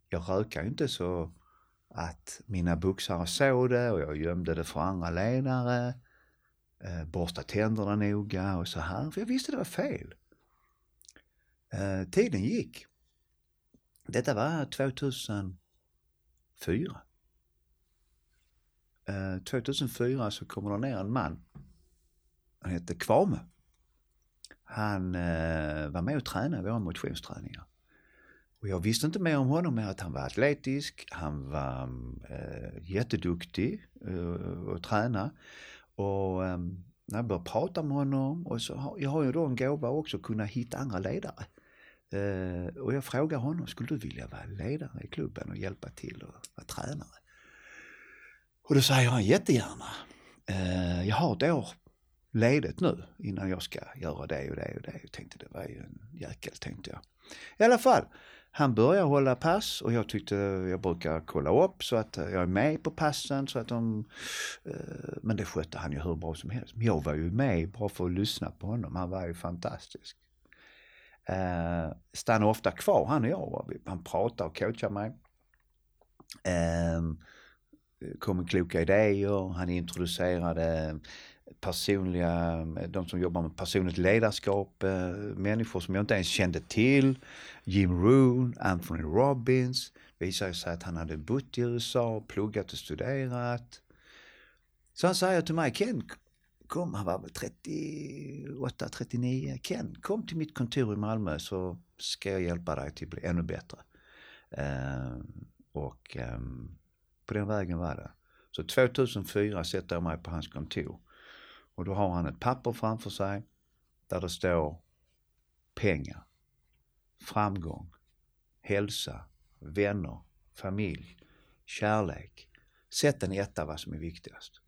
Jag rökade inte så att mina boxare såg det och jag gömde det för andra ledare. Eh, borsta tänderna noga och så här. För jag visste det var fel. Eh, tiden gick. Detta var 2004. Eh, 2004 så kommer det ner en man. Han hette Kvame. Han eh, var med och tränade våra motionsträningar. Och jag visste inte mer om honom än att han var atletisk, han var eh, jätteduktig eh, att träna. Och eh, när jag började prata med honom, och så har, jag har ju då en gåva också att kunna hitta andra ledare. Eh, och jag frågar honom, skulle du vilja vara ledare i klubben och hjälpa till och vara tränare? Och då säger han jättegärna. Eh, jag har ett år ledigt nu innan jag ska göra det och det och det. Jag tänkte det var ju en jäkel tänkte jag. I alla fall, han börjar hålla pass och jag tyckte jag brukar kolla upp så att jag är med på passen så att de... Eh, men det skötte han ju hur bra som helst. Men jag var ju med bara för att lyssna på honom. Han var ju fantastisk. Eh, stannar ofta kvar han och jag. Han pratar och coachar mig. Eh, kom med kloka idéer. Han introducerade personliga, de som jobbar med personligt ledarskap, eh, människor som jag inte ens kände till. Jim Rohn, Anthony Robbins. Visade sig att han hade bott i USA, pluggat och studerat. Så han säger till mig, Ken, kom, han var väl 38, 39. Ken, kom till mitt kontor i Malmö så ska jag hjälpa dig till att bli ännu bättre. Uh, och um, på den vägen var det. Så 2004 sätter jag mig på hans kontor. Och då har han ett papper framför sig där det står pengar, framgång, hälsa, vänner, familj, kärlek. Sätt en etta vad som är viktigast.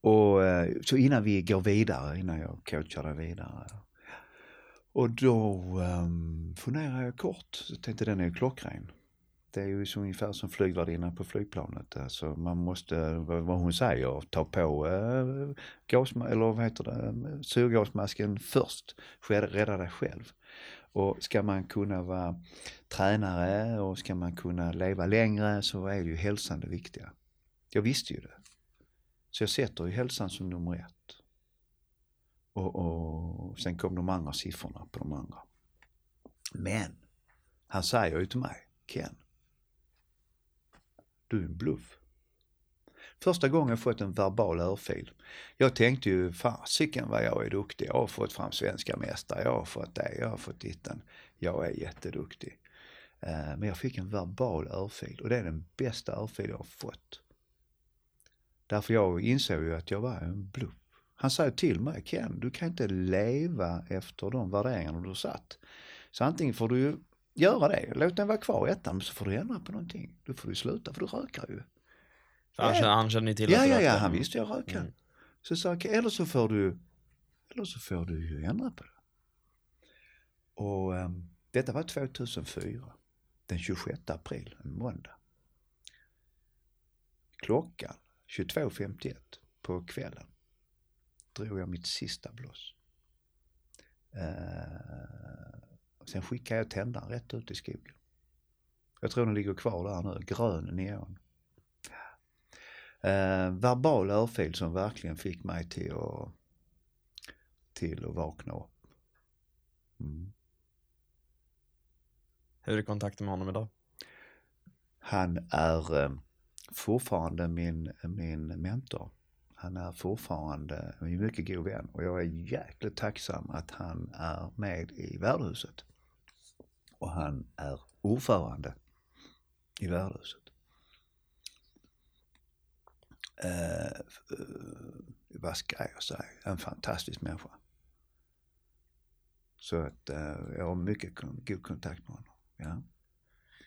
Och eh, så innan vi går vidare, innan jag coachar dig vidare. Och då um, funderar jag kort, så tänkte den är ju klockren. Det är ju så ungefär som flygvärdinnan på flygplanet. Alltså man måste, vad hon säger, ta på eh, gas, eller vad heter det, syrgasmasken först. Rädda dig själv. Och ska man kunna vara tränare och ska man kunna leva längre så är ju hälsan det viktiga. Jag visste ju det. Så jag sätter ju hälsan som nummer ett. Och, och sen kom de andra siffrorna på de andra. Men han säger ju till mig, Ken, du är en bluff. Första gången jag fått en verbal örfil. Jag tänkte ju, fasiken vad jag är duktig. Jag har fått fram svenska mästare, jag har fått det, jag har fått ditten. Jag är jätteduktig. Eh, men jag fick en verbal örfil och det är den bästa örfil jag har fått. Därför jag insåg ju att jag var en bluff. Han sa till mig, Ken, du kan inte leva efter de värderingarna du satt. Så antingen får du ju göra det. Låt den vara kvar i ettan, så får du ändra på någonting. Då får du sluta, för du rökar ju. Han, känner, han känner till ja, att Ja, ja, rökte. han visste jag rökade. Mm. Så sa jag, eller så får du, eller så får du ju ändra på det. Och um, detta var 2004, den 26 april, en måndag. Klockan 22.51 på kvällen drog jag mitt sista blås. Uh, Sen skickade jag tändaren rätt ut i skogen. Jag tror den ligger kvar där nu, grön neon. Eh, verbal örfil som verkligen fick mig till att, till att vakna upp. Mm. Hur är kontakten med honom idag? Han är eh, fortfarande min, min mentor. Han är fortfarande en mycket god vän och jag är jäkligt tacksam att han är med i värdehuset. Och han är ordförande i värdehuset. Eh, eh, vad ska jag säga? En fantastisk människa. Så att eh, jag har mycket god kontakt med honom. Ja.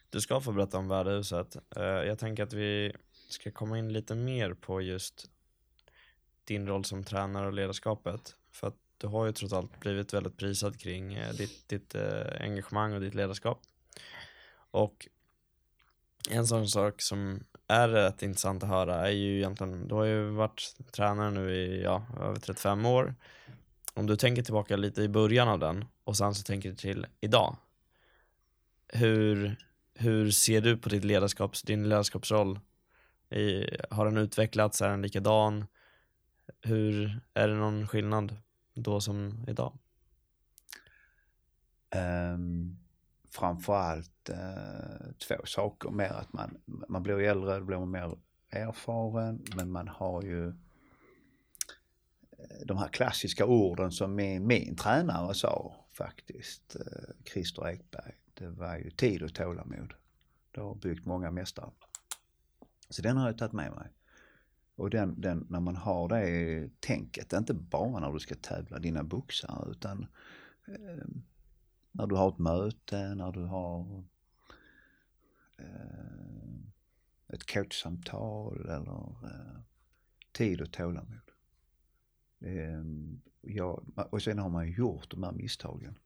Du ska få berätta om värdehuset. Eh, jag tänker att vi ska komma in lite mer på just din roll som tränare och ledarskapet. För att du har ju trots allt blivit väldigt prisad kring eh, ditt, ditt eh, engagemang och ditt ledarskap. Och en sån sak som är rätt intressant att höra är ju egentligen, du har ju varit tränare nu i ja, över 35 år. Om du tänker tillbaka lite i början av den och sen så tänker du till idag. Hur, hur ser du på ditt ledarskaps, din ledarskapsroll? I, har den utvecklats? Är den likadan? Hur, är det någon skillnad då som idag? Um, framförallt uh, två saker. Mer att man, man blir äldre, då blir man mer erfaren, men man har ju eh, de här klassiska orden som min, min tränare sa faktiskt, uh, Christer Ekberg. Det var ju tid och tålamod. Det har byggt många mästare. Så den har jag tagit med mig. Och den, den, när man har det tänket, inte bara när du ska tävla dina boxare utan eh, när du har ett möte, när du har eh, ett coachsamtal eller eh, tid och tålamod. Eh, jag, och sen har man ju gjort de här misstagen.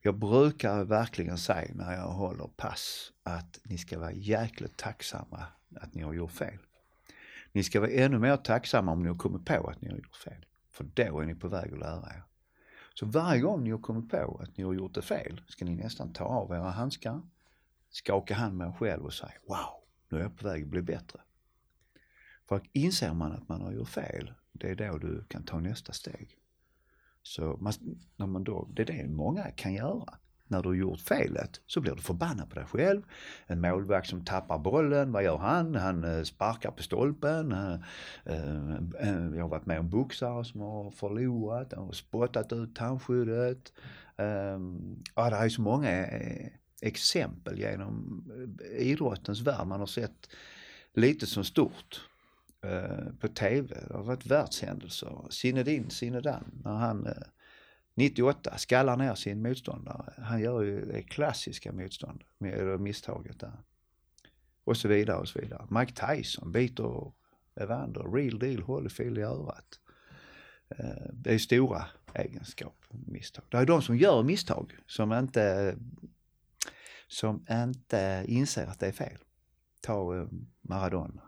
Jag brukar verkligen säga när jag håller pass att ni ska vara jäkligt tacksamma att ni har gjort fel. Ni ska vara ännu mer tacksamma om ni har kommit på att ni har gjort fel. För då är ni på väg att lära er. Så varje gång ni har kommit på att ni har gjort det fel ska ni nästan ta av era handskar, skaka hand med er själv och säga Wow, nu är jag på väg att bli bättre. För inser man att man har gjort fel, det är då du kan ta nästa steg. Så man, när man då, det är det många kan göra när du har gjort felet så blir du förbannad på dig själv. En målvakt som tappar bollen, vad gör han? Han eh, sparkar på stolpen. Eh, eh, jag har varit med om boxare som har förlorat och spottat ut tandskyddet. Ehm, ja, det är så många exempel genom idrottens värld. Man har sett lite som stort på TV. Det har varit världshändelser. Zinedine Zidane, när han 98 skallar ner sin motståndare. Han gör ju det klassiska motstånd, eller misstaget där. Och så vidare och så vidare. Mike Tyson biter Evander, real deal, Holyfield i örat. Eh, det är stora egenskaper, misstag. Det är de som gör misstag som inte, som inte inser att det är fel. Ta eh, Maradona.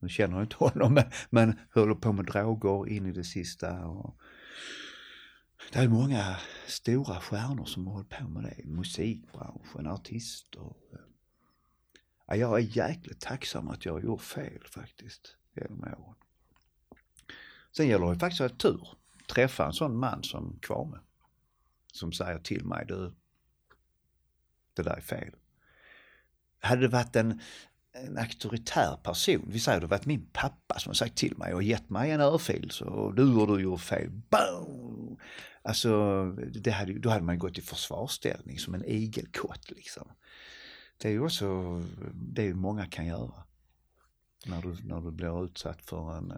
Nu känner jag inte honom men, men håller på med droger in i det sista. Och, det är många stora stjärnor som har hållit på med det. Musikbranschen, artister. Ja, jag är jäkligt tacksam att jag har gjort fel faktiskt genom åren. Sen gäller det faktiskt att ha tur. Träffa en sån man som Kwame. Som säger till mig, du, det där är fel. Hade det varit en, en auktoritär person, vi säger det varit min pappa som har sagt till mig och gett mig en örfil så du och du gjort fel. Boom! Alltså, det hade, då hade man gått i försvarsställning som en igelkott liksom. Det är ju också, det är många kan göra. När du, när du blir utsatt för en,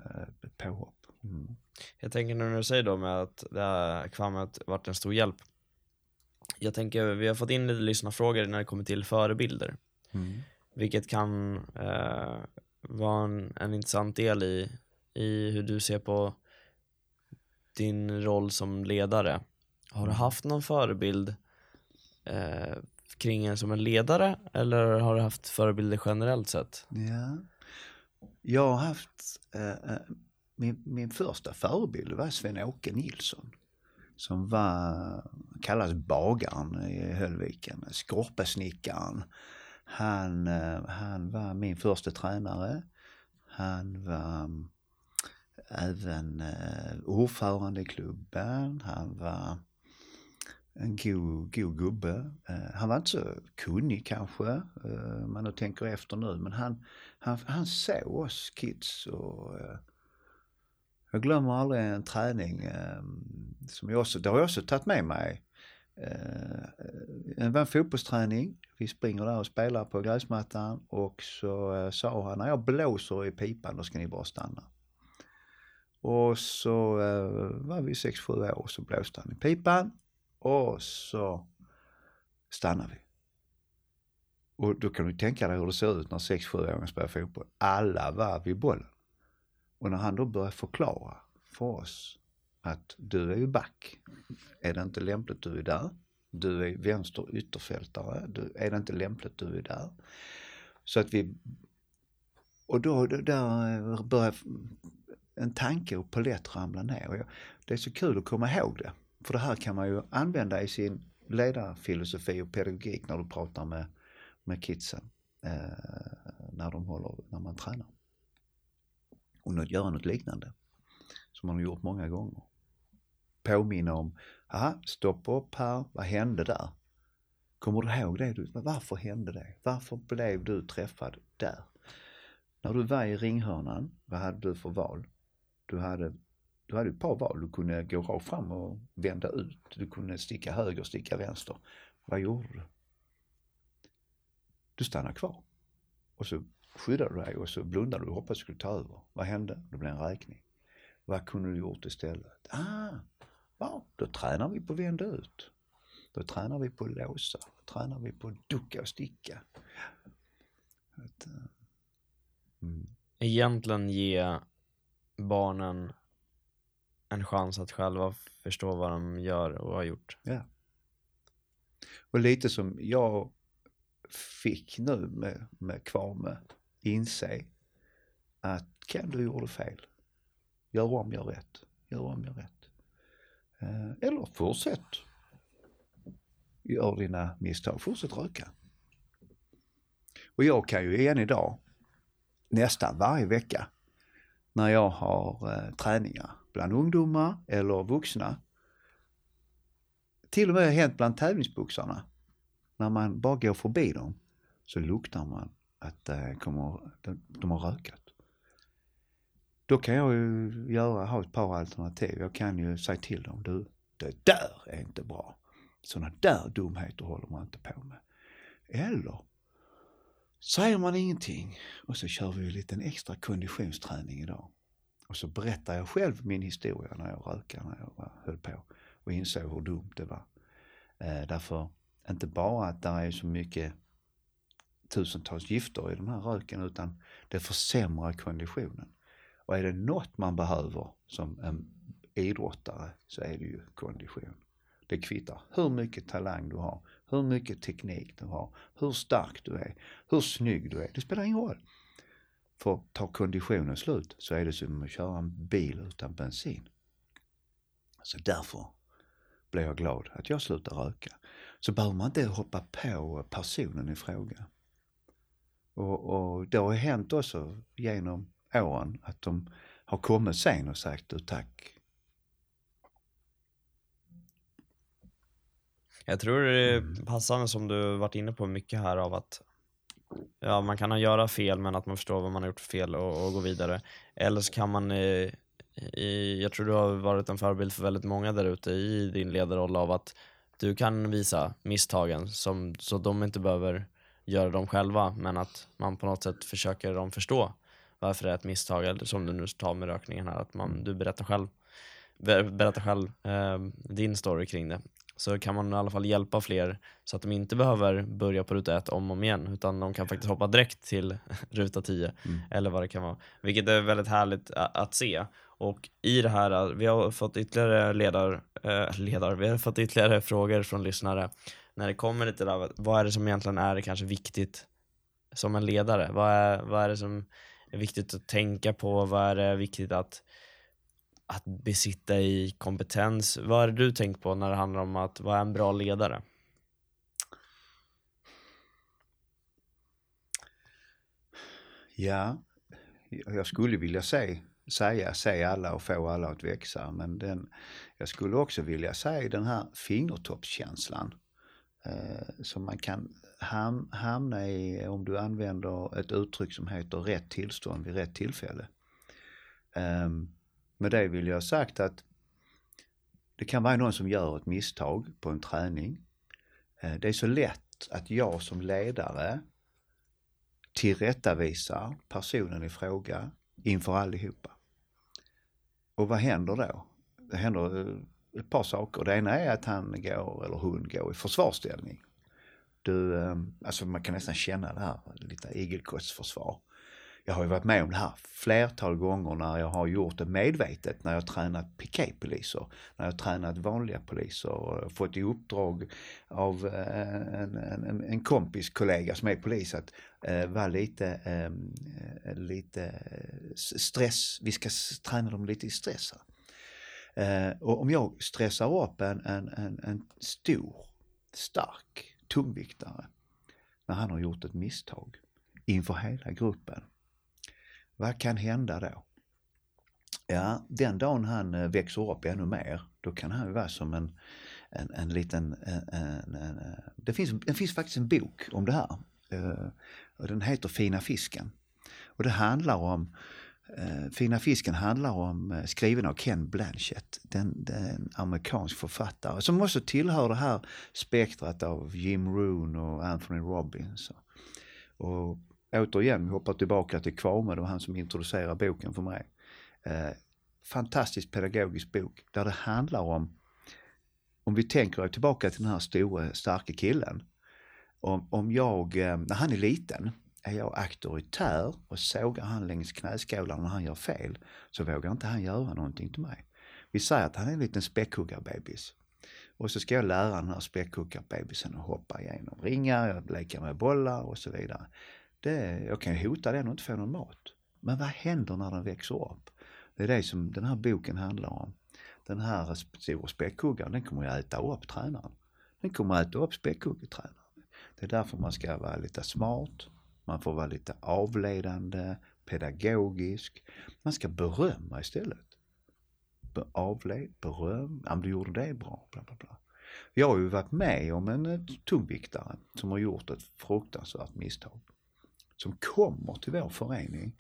ett påhopp. Mm. Jag tänker nu när du säger då med att det här kvammet varit en stor hjälp. Jag tänker, vi har fått in lite lyssnarfrågor när det kommer till förebilder. Mm. Vilket kan eh, vara en, en intressant del i, i hur du ser på din roll som ledare. Har du mm. haft någon förebild eh, kring en som en ledare eller har du haft förebilder generellt sett? Ja, jag har haft, eh, eh min, min första förebild var Sven-Åke Nilsson som var, kallas bagaren i Höllviken, skorpesnickaren. Han, eh, han var min första tränare. Han var även eh, ordförande i klubben. Han var en god, god gubbe. Eh, han var inte så kunnig kanske, eh, man tänker efter nu, men han, han, han såg oss kids och, eh, Jag glömmer aldrig en träning eh, som jag också, det har jag också tagit med mig. Eh, var en fotbollsträning. Vi springer där och spelar på gräsmattan och så eh, sa han, när jag blåser i pipan då ska ni bara stanna. Och så eh, var vi 6-7 år och så blåste han i pipan och så stannade vi. Och då kan du tänka dig hur det ser ut när 6-7-åringar spelar fotboll. Alla var vid bollen. Och när han då börjar förklara för oss att du är ju back. Är det inte lämpligt du är där? Du är vänster ytterfältare. Du, är det inte lämpligt du är där? Så att vi... Och då där börjar en tanke och lätt ramla ner. Och det är så kul att komma ihåg det. För det här kan man ju använda i sin ledarfilosofi och pedagogik när du pratar med, med kidsen. Eh, när de håller, när man tränar. Och göra något liknande. Som man har gjort många gånger. Påminna om, aha, stopp upp här, vad hände där? Kommer du ihåg det? Varför hände det? Varför blev du träffad där? När du var i ringhörnan, vad hade du för val? Du hade, du hade ett par val. Du kunde gå rakt fram och vända ut. Du kunde sticka höger, sticka vänster. Vad gjorde du? Du stannade kvar. Och så skyddade du dig och så blundade du och hoppades du skulle ta över. Vad hände? Det blev en räkning. Vad kunde du gjort istället? Ah, ja, då tränar vi på att vända ut. Då tränar vi på att låsa. Då tränar vi på att ducka och sticka. Att, uh, mm. Egentligen ge barnen en chans att själva förstå vad de gör och har gjort. Ja. Och lite som jag fick nu med, med Kvame inse att kan du gjorde fel. Gör om, gör rätt. Gör om, gör rätt. Eh, eller fortsätt. Gör dina misstag. Fortsätt röka. Och jag kan ju än idag, nästan varje vecka, när jag har eh, träningar bland ungdomar eller vuxna. Till och med hänt bland tävlingsboxarna. När man bara går förbi dem så luktar man att eh, kommer, de, de har rökat. Då kan jag ju göra, ha ett par alternativ. Jag kan ju säga till dem, du, det där är inte bra. Sådana där dumheter håller man inte på med. Eller säger man ingenting och så kör vi en liten extra konditionsträning idag. Och så berättar jag själv min historia när jag rökade, när jag höll på och insåg hur dumt det var. Eh, därför, inte bara att det är så mycket tusentals gifter i den här röken utan det försämrar konditionen. Och är det något man behöver som en idrottare så är det ju kondition. Det kvittar hur mycket talang du har, hur mycket teknik du har, hur stark du är, hur snygg du är. Det spelar ingen roll. För tar konditionen slut så är det som att köra en bil utan bensin. Så därför blir jag glad att jag slutar röka. Så behöver man inte hoppa på personen i fråga. Och, och det har hänt också genom åren att de har kommit sen och sagt du tack. Jag tror det är mm. passande som du varit inne på mycket här av att ja, man kan göra fel men att man förstår vad man har gjort för fel och, och gå vidare. Eller så kan man eh, i, jag tror du har varit en förebild för väldigt många där ute i din ledarroll av att du kan visa misstagen som, så de inte behöver göra dem själva men att man på något sätt försöker dem förstå varför det är ett misstag, eller som du nu tar med rökningen här, att man, du berättar själv, berättar själv eh, din story kring det. Så kan man i alla fall hjälpa fler så att de inte behöver börja på ruta ett om och om igen utan de kan faktiskt hoppa direkt till ruta 10 mm. eller vad det kan vara. Vilket är väldigt härligt att se. Och i det här, vi har fått ytterligare ledar, äh, ledar, vi har fått ytterligare frågor från lyssnare när det kommer lite där, vad är det som egentligen är kanske viktigt som en ledare? Vad är, vad är det som är viktigt att tänka på? Vad är det viktigt att, att besitta i kompetens? Vad är det du tänkt på när det handlar om att vara en bra ledare? Ja, jag skulle vilja säga, säga se alla och få alla att växa men den, jag skulle också vilja säga den här fingertoppskänslan eh, som man kan ham hamna i om du använder ett uttryck som heter rätt tillstånd vid rätt tillfälle. Um, med det vill jag ha sagt att det kan vara någon som gör ett misstag på en träning. Eh, det är så lätt att jag som ledare tillrättavisar personen i fråga inför allihopa. Och vad händer då? Det händer eh, ett par saker. Det ena är att han går, eller hon går i försvarsställning. Du, eh, alltså man kan nästan känna det här, lite igelkottsförsvar. Jag har ju varit med om det här flertal gånger när jag har gjort det medvetet, när jag har tränat piketpoliser, när jag har tränat vanliga poliser och fått i uppdrag av eh, en, en, en kompis kollega som är polis att eh, vara lite, ehm, eh, lite eh, stress, vi ska träna dem lite i stress här. Eh, och om jag stressar upp en, en, en, en stor, stark tungviktare när han har gjort ett misstag inför hela gruppen. Vad kan hända då? Ja, den dagen han eh, växer upp ännu mer, då kan han ju vara som en, en, en liten... Eh, en, en, eh, det, finns, det finns faktiskt en bok om det här. Den heter Fina fisken. Och det handlar om Fina fisken handlar om, skriven av Ken Blanchett, den, den amerikansk författare som också tillhör det här spektrat av Jim Rohn och Anthony Robbins. Och, och återigen, vi hoppar tillbaka till Kvarme, det var han som introducerade boken för mig. Eh, fantastisk pedagogisk bok där det handlar om, om vi tänker tillbaka till den här stora starka killen. Om, om jag, eh, när han är liten, är jag auktoritär och sågar han längs knäskålarna när han gör fel så vågar inte han göra någonting till mig. Vi säger att han är en liten späckhuggarbebis. Och så ska jag lära den här späckhuggarbebisen att hoppa igenom ringar, leka med bollar och så vidare. Det, jag kan ju hota den och inte få någon mat. Men vad händer när den växer upp? Det är det som den här boken handlar om. Den här stora späckhuggaren, den kommer att äta upp tränaren. Den kommer att äta upp späckhuggetränaren. Det är därför man ska vara lite smart, man får vara lite avledande, pedagogisk. Man ska berömma istället. Be avled, beröm, ja, du gjorde det bra, bla bla bla. Jag har ju varit med om en eh, tungviktare som har gjort ett fruktansvärt misstag. Som kommer till vår förening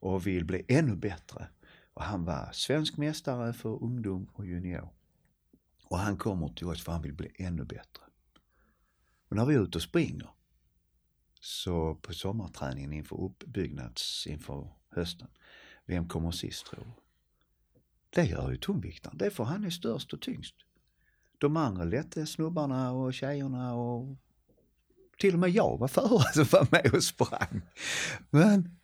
och vill bli ännu bättre. Och han var svensk mästare för ungdom och junior. Och han kommer till oss för han vill bli ännu bättre. Och när vi är ute och springer så på sommarträningen inför uppbyggnads inför hösten. Vem kommer sist tror du? Det gör ju tungviktaren. Det är för han är störst och tyngst. De andra lätta snubbarna och tjejerna och till och med jag var före som var med och sprang. Men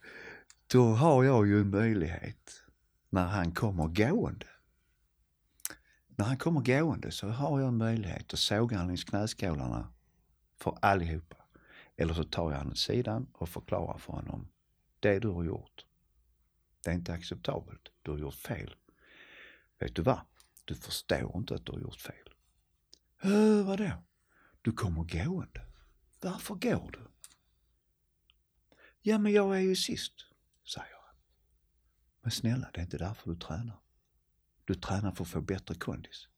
då har jag ju en möjlighet när han kommer gående. När han kommer gående så har jag en möjlighet att såga honom i knäskålarna för allihopa. Eller så tar jag honom åt sidan och förklarar för honom. Det du har gjort, det är inte acceptabelt. Du har gjort fel. Vet du vad? Du förstår inte att du har gjort fel. Hur, vadå? Du kommer gående. Varför går du? Ja, men jag är ju sist, säger han. Men snälla, det är inte därför du tränar. Du tränar för att få bättre kondis.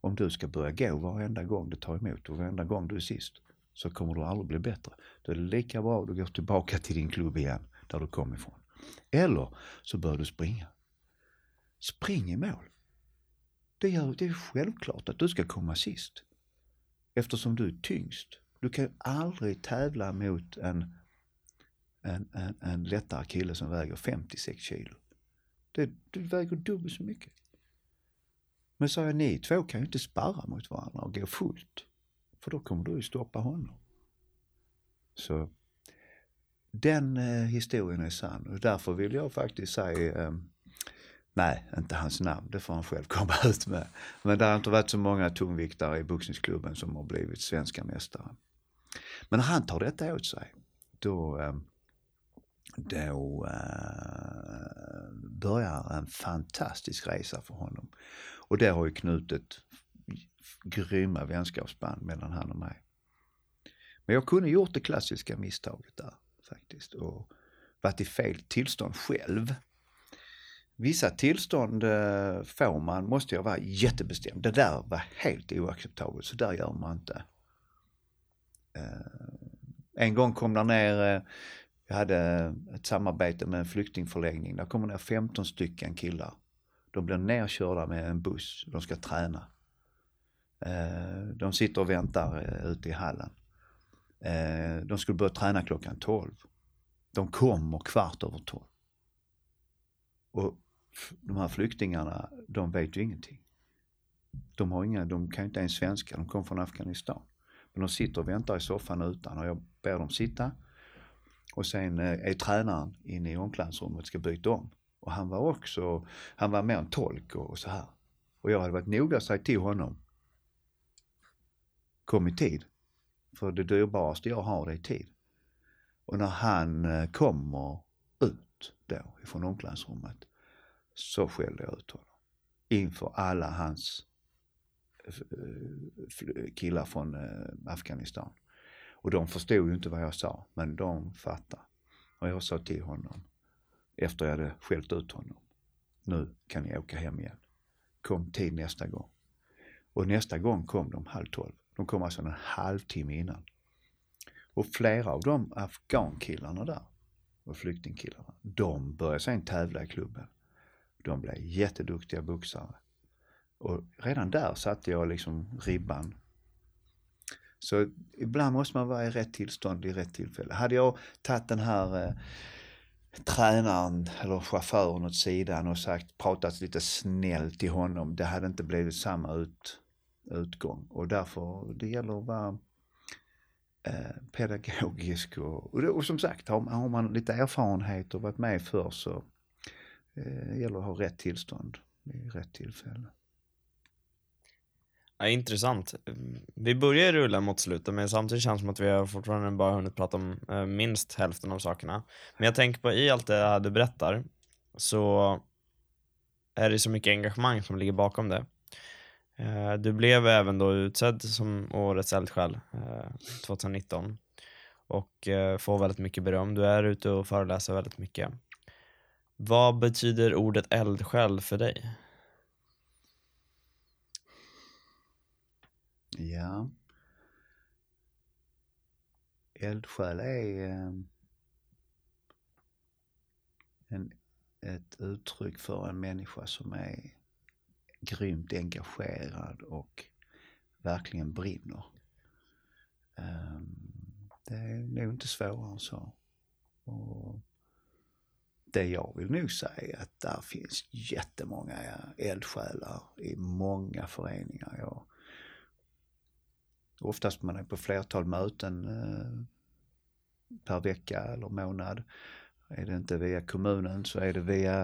Om du ska börja gå varenda gång du tar emot och varenda gång du är sist, så kommer du aldrig bli bättre. Då är det lika bra att du går tillbaka till din klubb igen, där du kom ifrån. Eller så bör du springa. Spring i mål. Det, är, det är självklart att du ska komma sist. Eftersom du är tyngst. Du kan aldrig tävla mot en, en, en, en lättare kille som väger 56 kilo. Det, du väger dubbelt så mycket. Men sa jag, ni två kan ju inte sparra mot varandra och gå fullt. För då kommer du ju stoppa honom. Så den eh, historien är sann och därför vill jag faktiskt säga eh, Nej, inte hans namn, det får han själv komma ut med. Men det har inte varit så många tungviktare i boxningsklubben som har blivit svenska mästare. Men när han tar detta åt sig, då, ehm, då eh, börjar en fantastisk resa för honom. Och det har ju knutit grymma vänskapsband mellan han och mig. Men jag kunde gjort det klassiska misstaget där faktiskt och varit i fel tillstånd själv. Vissa tillstånd eh, får man, måste jag vara jättebestämd. Det där var helt oacceptabelt, så där gör man inte. Eh, en gång kom där ner, eh, jag hade ett samarbete med en flyktingförläggning, där kommer ner 15 stycken killar De blir nerkörda med en buss. De ska träna. Eh, de sitter och väntar ute i hallen. De skulle börja träna klockan 12. De kommer kvart över 12. Och de här flyktingarna, de vet ju ingenting. De, har inga, de kan inte ens svenska, de kommer från Afghanistan. Men de sitter och väntar i soffan utan och jag ber dem sitta. Och sen eh, är tränaren inne i omklädningsrummet och ska byta om. Och han var också, han var mer en tolk och, så här. Och jag hade varit noga och sagt till honom. Kom i tid. För det dyrbaraste jag har det är tid. Och när han eh, kommer ut då ifrån omklädningsrummet så skällde jag ut honom. Inför alla hans killar från eh, Afghanistan. Och de förstod ju inte vad jag sa, men de fattade. Och jag sa till honom, efter jag hade skällt ut honom. Nu kan ni åka hem igen. Kom tid nästa gång. Och nästa gång kom de halv tolv. De kom alltså en halvtimme innan. Och flera av de afghankillarna där, och flyktingkillarna, de började sen tävla i klubben. De blev jätteduktiga boxare. Och redan där satte jag liksom ribban. Så ibland måste man vara i rätt tillstånd i rätt tillfälle. Hade jag tagit den här eh, tränaren eller chauffören åt sidan och sagt, pratat lite snällt till honom, det hade inte blivit samma ut, utgång. Och därför, det gäller att vara eh, pedagogisk och, och, och, som sagt, har, har, man lite erfarenhet och varit med förr så eh, gäller att ha rätt tillstånd i rätt tillfälle. Ja, intressant. Vi börjar rulla mot slutet men samtidigt känns det som att vi har fortfarande bara hunnit prata om eh, minst hälften av sakerna. Men jag tänker på i allt det här du berättar så är det så mycket engagemang som ligger bakom det. Eh, du blev även då utsedd som årets eldsjäl eh, 2019 och eh, får väldigt mycket beröm. Du är ute och föreläser väldigt mycket. Vad betyder ordet eldsjäl för dig? Ja. Eldsjäl är ehm, en, ett uttryck för en människa som är grymt engagerad och verkligen brinner. Ehm, det är nog inte svårare än så. Och det jag vill nog säga är att där finns jättemånga eldsjälar i många föreningar. Jag Oftast man är på flertal möten eh, per vecka eller månad. Är det inte via kommunen så är det via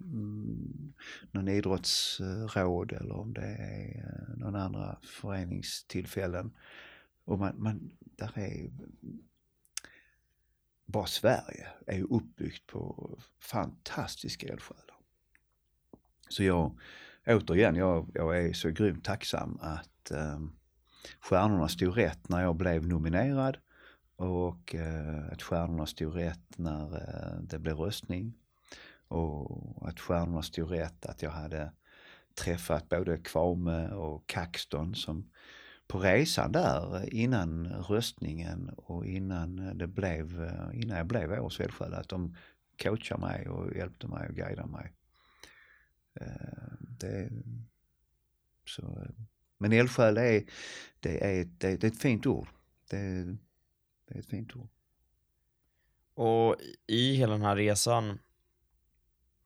mm, någon idrottsråd eller om det är eh, någon andra föreningstillfällen. Och man, man där är bara Sverige är ju uppbyggt på fantastiska eldsjälar. Så jag, återigen, jag, jag är så grymt tacksam att um, stjärnorna stod rätt när jag blev nominerad och eh, att stjärnorna stod rätt när eh, det blev röstning. Och att stjärnorna stod rätt att jag hade träffat både Kvame och Kaxton som på resan där innan röstningen och innan det blev, eh, innan jag blev årets eldsjäl, att de coachade mig och hjälpte mig och guidade mig. Eh, det, så eh, men eldsjäl är, det är, det är, det är ett fint ord. Det är, det är ett fint ord. Och i hela den här resan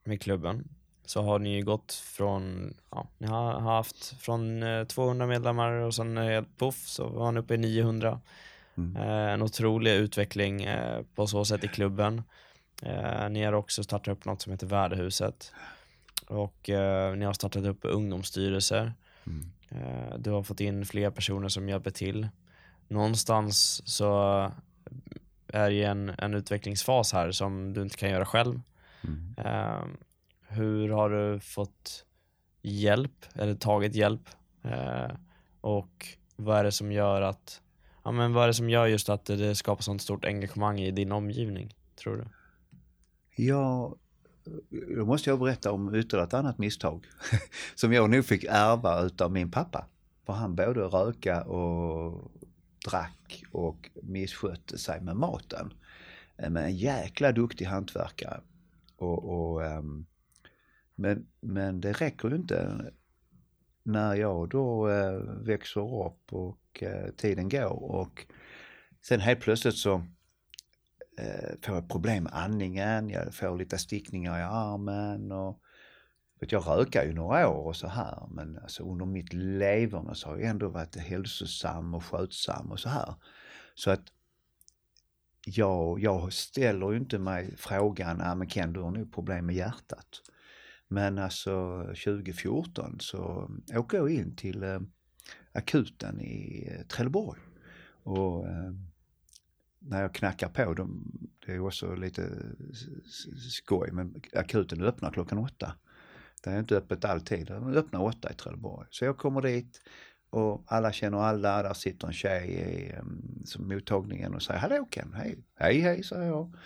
med klubben så har ni ju gått från, ja, ni har haft från 200 eh, medlemmar och sen helt poff så var ni uppe i 900. Mm. Eh, en otrolig utveckling eh, på så sätt i klubben. Eh, ni har också startat upp något som heter Värdehuset och eh, ni har startat upp ungdomsstyrelser. Mm. Eh, du har fått in fler personer som hjälper till. Någonstans så är det en, en utvecklingsfas här som du inte kan göra själv. Mm. Uh, hur har du fått hjälp eller tagit hjälp? Uh, och vad är det som gör att ja, men vad är det som gör just att det skapar sånt stort engagemang i din omgivning, tror du? Ja, då måste jag berätta om ytterligare ett annat misstag som jag nog fick ärva utav min pappa. För han både röka och drack och misskötte sig med maten. Eh, men en jäkla duktig hantverkare. Och, och um, Men, men det räcker ju inte när jag då uh, växer upp och uh, tiden går och sen helt plötsligt så Eh, får jag problem med andningen, jag får lite stickningar i armen och vet, jag rökar ju några år och så här men alltså under mitt leverne så har jag ändå varit hälsosam och skötsam och så här. Så att jag, jag ställer ju inte mig frågan, ah, men Ken du har nog problem med hjärtat. Men alltså 2014 så åker jag in till eh, akuten i eh, Trelleborg. Och eh, när jag knackar på, de, det är också lite skoj, men akuten öppnar klockan åtta. Det är inte öppet alltid, den öppnar åtta i Trelleborg. Så jag kommer dit och alla känner alla, där sitter en tjej i som mottagningen och säger Hallå Ken, hej, hej hej säger jag.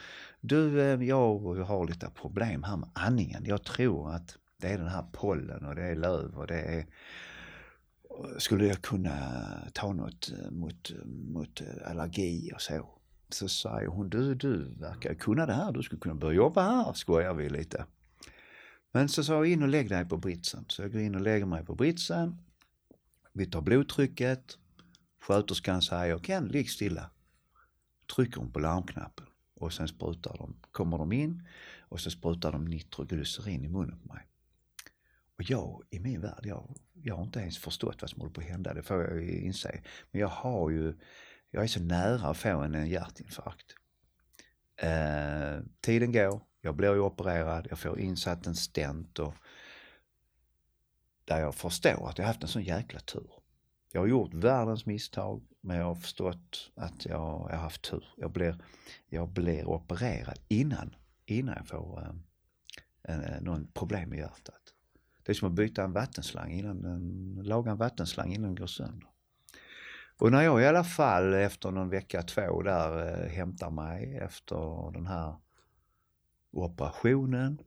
Du, jag har lite problem här med andningen. Jag tror att det är den här pollen och det är löv och det är skulle jag kunna ta något mot, mot allergi och så. Så säger hon, du, du verkar kunna det här, du skulle kunna börja jobba här, skojar vi lite. Men så sa jag in och lägg dig på britsen. Så jag går in och lägger mig på britsen. Vi tar blodtrycket. Sköterskan säger, Ken, ligg stilla. Trycker hon på larmknappen och sen sprutar de, kommer de in och så sprutar de nitroglycerin i munnen på mig. Och jag, i min värld, jag, jag har inte ens förstått vad som håller på att hända, det får jag ju inse. Men jag har ju, jag är så nära att få en, hjärtinfarkt. Eh, tiden går, jag blir ju opererad, jag får insatt en stent och där jag förstår att jag haft en sån jäkla tur. Jag har gjort världens misstag men jag har förstått att jag har haft tur. Jag blir, jag blir opererad innan, innan jag får eh, eh någon problem med hjärtat. Det är som att byta en vattenslang innan, en, laga en vattenslang innan den går sönder. Och när jag i alla fall efter någon vecka, två där eh, hämtar mig efter den här operationen.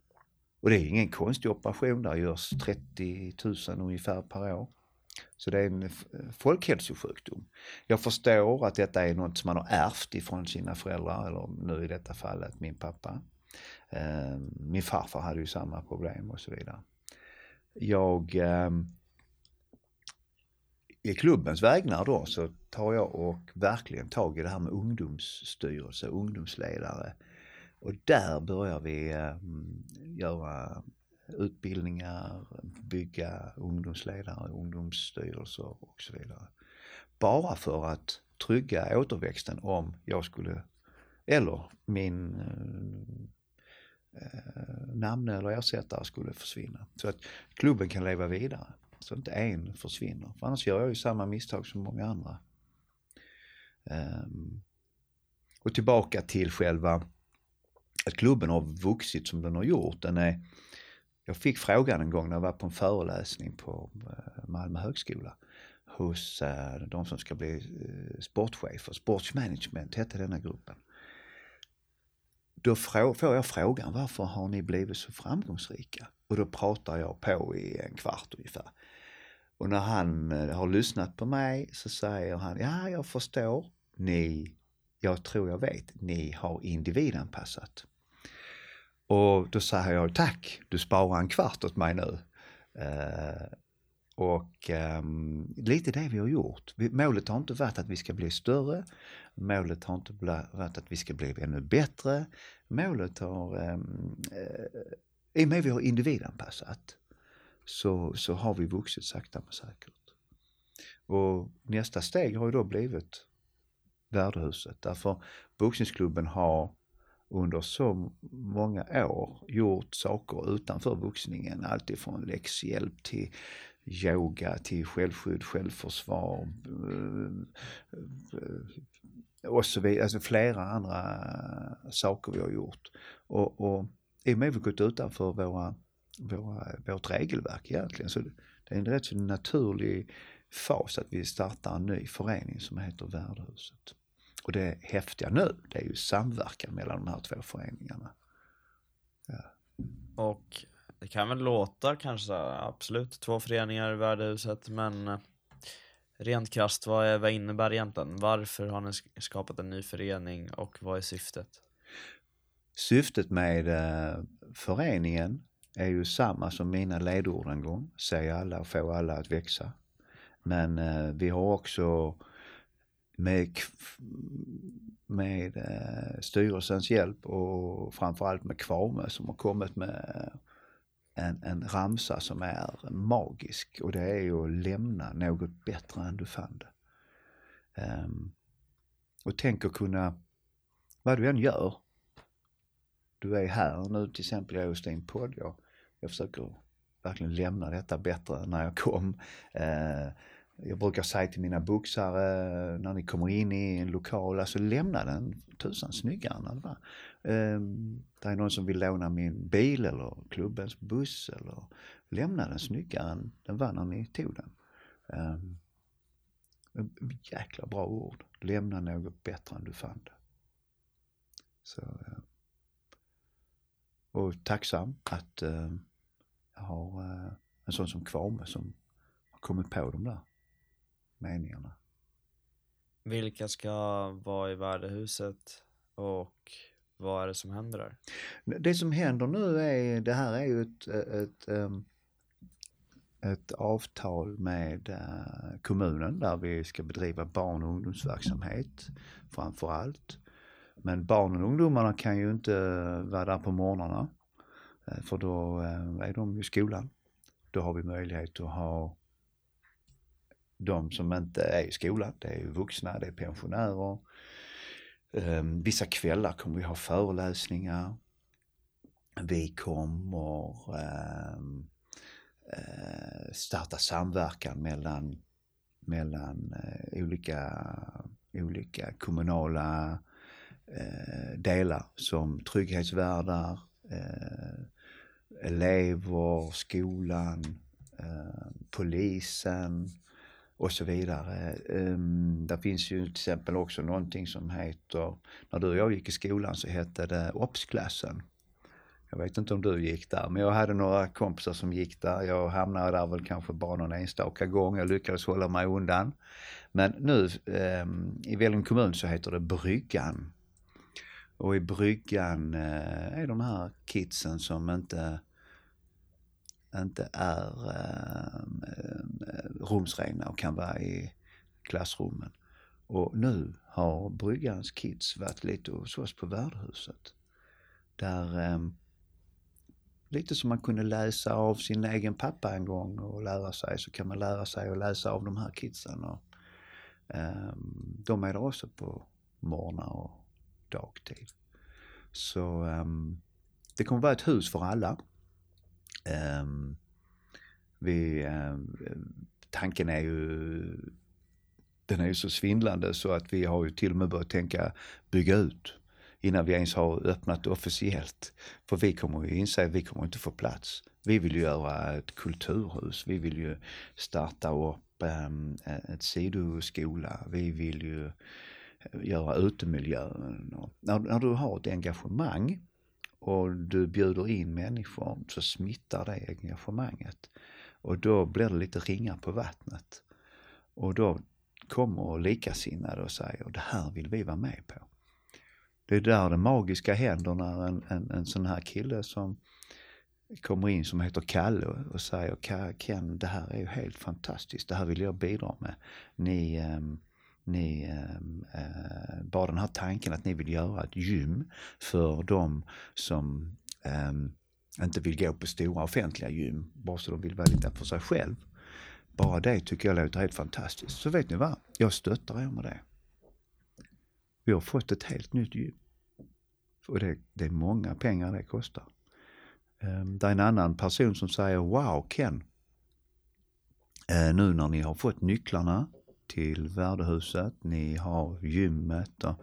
Och det är ingen konstig operation, där görs 30 000 ungefär per år. Så det är en folkhälsosjukdom. Jag förstår att detta är något som man har ärvt ifrån sina föräldrar, eller nu i detta fallet min pappa. Eh, min farfar hade ju samma problem och så vidare. Jag eh, i klubbens vägnar då så tar jag och verkligen tag i det här med ungdomsstyrelse, ungdomsledare. Och där börjar vi eh, göra utbildningar, bygga ungdomsledare, ungdomsstyrelser och så vidare. Bara för att trygga återväxten om jag skulle, eller min eh, eh namn eller ersättare skulle försvinna. Så att klubben kan leva vidare. Så att inte en försvinner. För annars gör jag ju samma misstag som många andra. Um, och tillbaka till själva att klubben har vuxit som den har gjort. Den är, jag fick frågan en gång när jag var på en föreläsning på eh, Malmö högskola hos eh, de som ska bli eh, sportchefer. Sportsmanagement hette denna gruppen. Då får jag frågan varför har ni blivit så framgångsrika? Och då pratar jag på i en kvart ungefär. Och när han eh, har lyssnat på mig så säger han, ja jag förstår, ni, jag tror jag vet, ni har individanpassat. Och då säger jag tack, du sparar en kvart åt mig nu. Uh, och um, lite det vi har gjort. Målet har inte varit att vi ska bli större. Målet har inte varit att vi ska bli ännu bättre. Målet har, um, uh, i och med att vi har individanpassat, så, så har vi vuxit sakta men säkert. Och nästa steg har ju då blivit värdehuset. Därför boxningsklubben har under så många år gjort saker utanför boxningen. Alltifrån läxhjälp till yoga, till självskydd, självförsvar eh, och så vidare. Alltså flera andra saker vi har gjort. Och, och i och med att vi gått utanför våra, våra, vårt regelverk egentligen så det är en rätt så naturlig fas att vi startar en ny förening som heter Värdehuset. Och det häftiga nu, det är ju samverkan mellan de här två föreningarna. Ja. Och det kan väl låta kanske absolut två föreningar i värdehuset, men eh, rent krasst, vad, är, vad innebär egentligen? Varför har ni skapat en ny förening och vad är syftet? Syftet med eh, föreningen är ju samma som mina ledord en gång. Se alla och få alla att växa. Men eh, vi har också med, med eh, styrelsens hjälp och framförallt med Kvame som har kommit med en, en ramsa som är magisk och det är ju att lämna något bättre än du fann det. Um, och tänk att kunna, vad du än gör, du är här nu till exempel jag hos din podd, jag, jag försöker verkligen lämna detta bättre än när jag kom. Eh, jag brukar säga till mina boxare eh, när ni kommer in i en lokal, alltså lämna den tusan snyggare än det var. Ehm, um, det är någon som vill låna min bil eller klubbens buss eller lämna den snyggare än den var när ni tog den. Um, jäkla bra ord. Lämna något bättre än du fann det. Så, uh, och tacksam att uh, har uh, en sån som Kvame som har kommit på de där meningarna. Vilka ska vara i värdehuset och vad är det som händer där? Det som händer nu är, det här är ju ett, ett, ehm, ett avtal med eh, kommunen där vi ska bedriva barn och ungdomsverksamhet framför allt. Men barnen och ungdomarna kan ju inte vara där på morgnarna eh, Eh, för då eh, är de i skolan. Då har vi möjlighet att ha de som inte är i skolan. Det är vuxna, det är pensionärer. Ehm, vissa kvällar kommer vi ha föreläsningar. Vi kommer ehm, eh, starta samverkan mellan, mellan olika, olika kommunala delar som trygghetsvärdar, elever, skolan, eh, polisen, och så vidare. Um, där finns ju till exempel också någonting som heter, när du och jag gick i skolan så hette det OBS-klassen. Jag vet inte om du gick där, men jag hade några kompisar som gick där. Jag hamnade där väl kanske bara någon enstaka gång. Jag lyckades hålla mig undan. Men nu um, i Vellinge kommun så heter det Bryggan. Och i Bryggan uh, är de här kidsen som inte inte är eh, rumsrena och kan vara i klassrummen. Och nu har Bryggans kids varit lite hos oss på värdhuset. Där eh, lite som man kunde läsa av sin egen pappa en gång och lära sig så kan man lära sig att läsa av de här kidsen. Och, eh, de är där också på morgnar och dagtid. Så eh, det kommer vara ett hus för alla. Ehm, vi, ehm, tanken är ju, den är ju så svindlande så att vi har ju till och med börjat tänka bygga ut innan vi ens har öppnat officiellt. För vi kommer ju inse att vi kommer inte få plats. Vi vill ju göra ett kulturhus. Vi vill ju starta upp um, ett sidoskola. Vi vill ju eh, göra utemiljön. när, när du har ett engagemang och du bjuder in människor så smittar det engagemanget. Och då blir det lite ringar på vattnet. Och då kommer likasinnade och säger det här vill vi vara med på. Det är där det magiska händer när en, en, en sån här kille som kommer in som heter Kalle och säger Ken, det här är ju helt fantastiskt, det här vill jag bidra med. Ni, ehm, ni, ehm, eh, bara den här tanken att ni vill göra ett gym för de som eh, inte vill gå på stora offentliga gym, bara så de vill vara lite för sig själv. Bara det tycker jag låter helt fantastiskt. Så vet ni vad? Jag stöttar er med det. Vi har fått ett helt nytt gym. Och det, det är många pengar det kostar. Um, det är en annan person som säger Wow Ken, uh, nu när ni har fått nycklarna till värdehuset, ni har gymmet och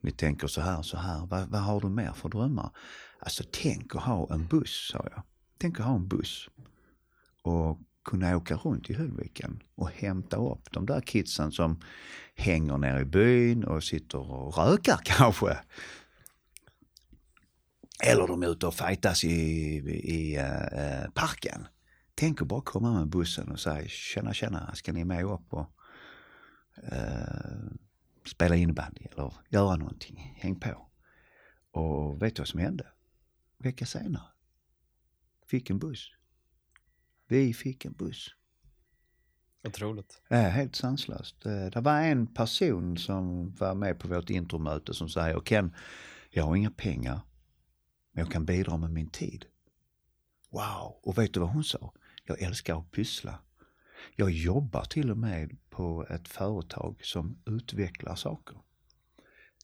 ni tänker så här, så här. Vad, vad har du mer för drömmar? Alltså tänk att ha en buss, sa jag. Tänk att ha en buss och kunna åka runt i Höllviken och hämta upp de där kidsen som hänger nere i byn och sitter och rökar kanske. Eller de är ute och fightas i, i äh, parken. Tänk att bara komma med bussen och säga tjena tjena, ska ni med upp och spela innebandy eller göra någonting. Häng på. Och vet du vad som hände? Vecka senare. fick en buss. Vi fick en buss. Otroligt. Ja, helt sanslöst. Eh, Det var en person som var med på vårt intromöte som säger Ken, jag har inga pengar, men jag kan bidra med min tid. Wow! Och vet du vad hon sa? Jag älskar att pyssla. Jag jobbar till och med på ett företag som utvecklar saker.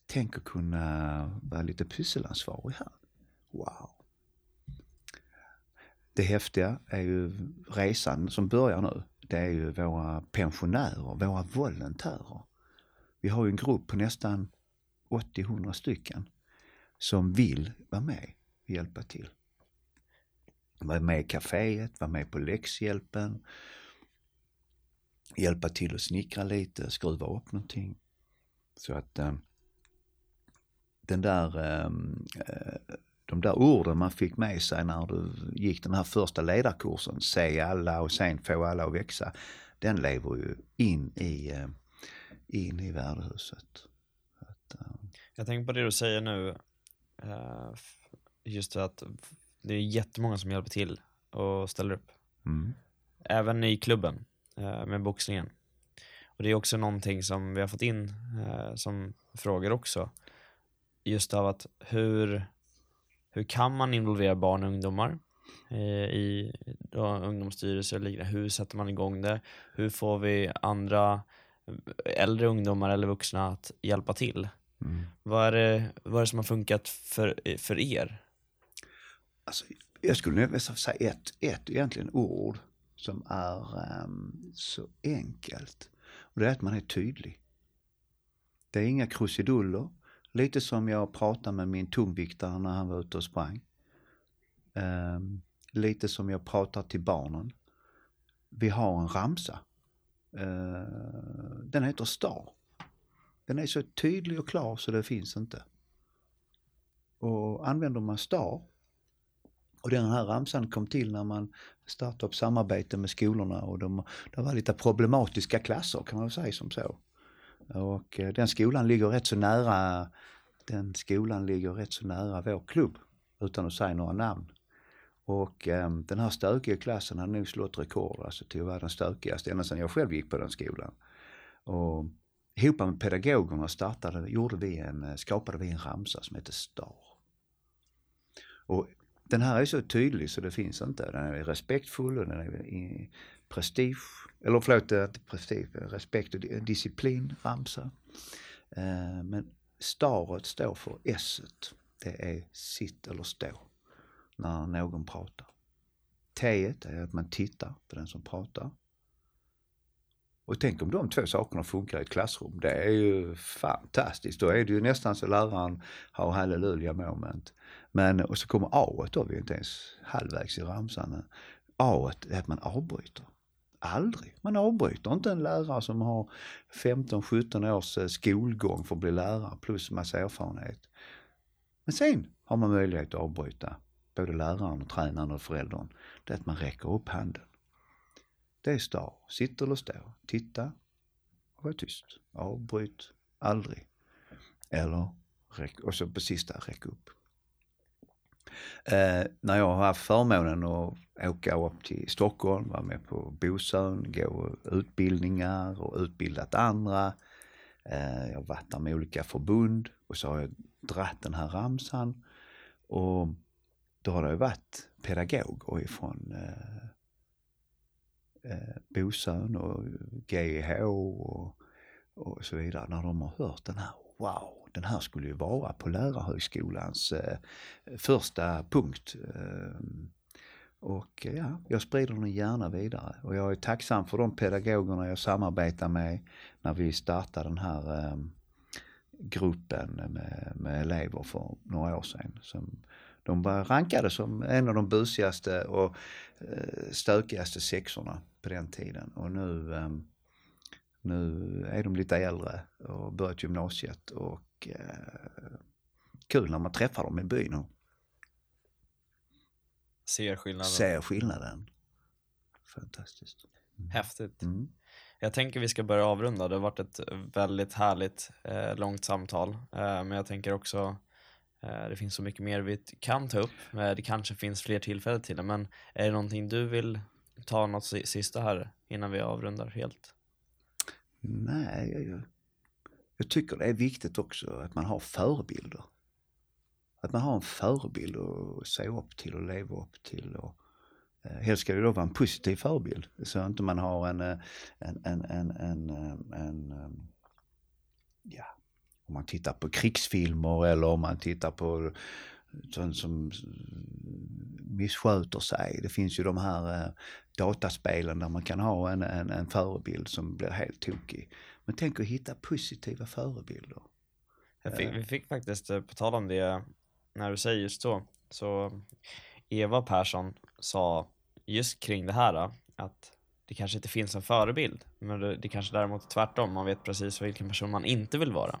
Tänk att kunna vara lite pysselansvarig här. Wow! Det häftiga är ju resan som börjar nu. Det är ju våra pensionärer, våra volontärer. Vi har ju en grupp på nästan 80-100 stycken som vill vara med och hjälpa till. Vara med i kaféet, vara med på läxhjälpen, hjälpa till att snickra lite, skruva upp någonting. Så att eh, den där, eh, eh, de där orden man fick med sig när du gick den här första ledarkursen, se alla och sen få alla att växa, den lever ju in i, eh, in i värdehuset. Att, eh, Jag tänker på det du säger nu, eh, just att det är jättemånga som hjälper till och ställer upp. mm, Även i klubben med boxningen. Och det är också någonting som vi har fått in eh, som frågor också. Just av att hur, hur kan man involvera barn och ungdomar eh, i då, ungdomsstyrelser och liknande? Hur sätter man igång det? Hur får vi andra äldre ungdomar eller vuxna att hjälpa till? mm. Vad är det, vad är det som har funkat för, för er? Alltså, jag skulle nog säga ett, ett egentligen ord som är um, så enkelt. Och det är att man är tydlig. Det är inga krusiduller. Lite som jag pratade med min tungviktare när han var ute och sprang. Um, lite som jag pratar till barnen. Vi har en ramsa. Uh, den heter STAR. Den är så tydlig och klar så det finns inte. Och använder man STAR och den här ramsan kom till när man startade upp samarbete med skolorna och de, det var lite problematiska klasser kan man väl säga som så. Och eh, den skolan ligger rätt så nära, den skolan ligger rätt så nära vår klubb utan att säga några namn. Och eh, den här stökiga klassen har nog slått rekord alltså till att vara den stökigaste ända sedan jag själv gick på den skolan. Och ihop med pedagogerna startade, gjorde vi en, eh, skapade vi en ramsa som heter STAR. Och den här är så tydlig så det finns inte. Den är respektfull och den är i prestige, eller förlåt, inte prestige, respekt och disciplin, ramsa. Eh, Men staret står för s Det är sitt eller stå när någon pratar. T är att man tittar på den som pratar. Och tänk om de två sakerna funkar i ett klassrum. Det är ju fantastiskt. Då är det ju nästan så läraren har halleluja moment. Men och så kommer A då, vi är inte ens halvvägs i ramsan. A är att man avbryter. Aldrig. Man avbryter inte en lärare som har 15-17 års eh, skolgång för att bli lärare plus massa erfarenhet. Men sen har man möjlighet att avbryta både läraren och tränaren och föräldern. Det är att man räcker upp handen. Det är star. Sitt eller stå. Titta och var tyst. Avbryt aldrig. Eller räck, och så på sista, räck upp. Eh, när jag har haft förmånen att åka upp till Stockholm, vara med på Bosön, gå utbildningar och utbildat andra. Eh, jag har varit där med olika förbund och så har jag dratt den här ramsan. Och då har det ju varit pedagoger ifrån eh, eh, Bosön och GH och, och så vidare. När de har hört den här, wow, den här skulle ju vara på lärarhögskolans eh, första punkt. Eh, och eh, ja, jag sprider den gärna vidare. Och jag är tacksam för de pedagogerna jag samarbetar med när vi startade den här eh, gruppen med, med elever för några år sedan. Som, de var rankade som en av de busigaste och eh, stökigaste sexorna på den tiden. Och nu, eh, nu är de lite äldre och börjat gymnasiet och eh, kul när man träffar dem i byn och Ser skillnaden. ser skillnaden. Fantastiskt. Häftigt. Mm. Jag tänker vi ska börja avrunda. Det har varit ett väldigt härligt eh, långt samtal. Eh, men jag tänker också Eh, det finns så mycket mer vi kan ta upp. Eh, det kanske finns fler tillfällen till det, men är det någonting du vill ta något sista här innan vi avrundar helt? Nej, jag, jag tycker det är viktigt också att man har förebilder. Att man har en förebild att se upp till och leva upp till. Och, eh, helst ska det då vara en positiv förebild. Så inte man har en, eh, en, en, en, en, eh, en eh, ja, om man tittar på krigsfilmer eller om man tittar på sånt som missköter sig. Det finns ju de här eh, dataspelen där man kan ha en, en, en förebild som blir helt tokig. Men tänk att hitta positiva förebilder. Fick, vi fick faktiskt, eh, på tal om det, när du säger just så, så Eva Persson sa just kring det här att det kanske inte finns en förebild, men det, det kanske däremot är tvärtom, man vet precis vilken person man inte vill vara.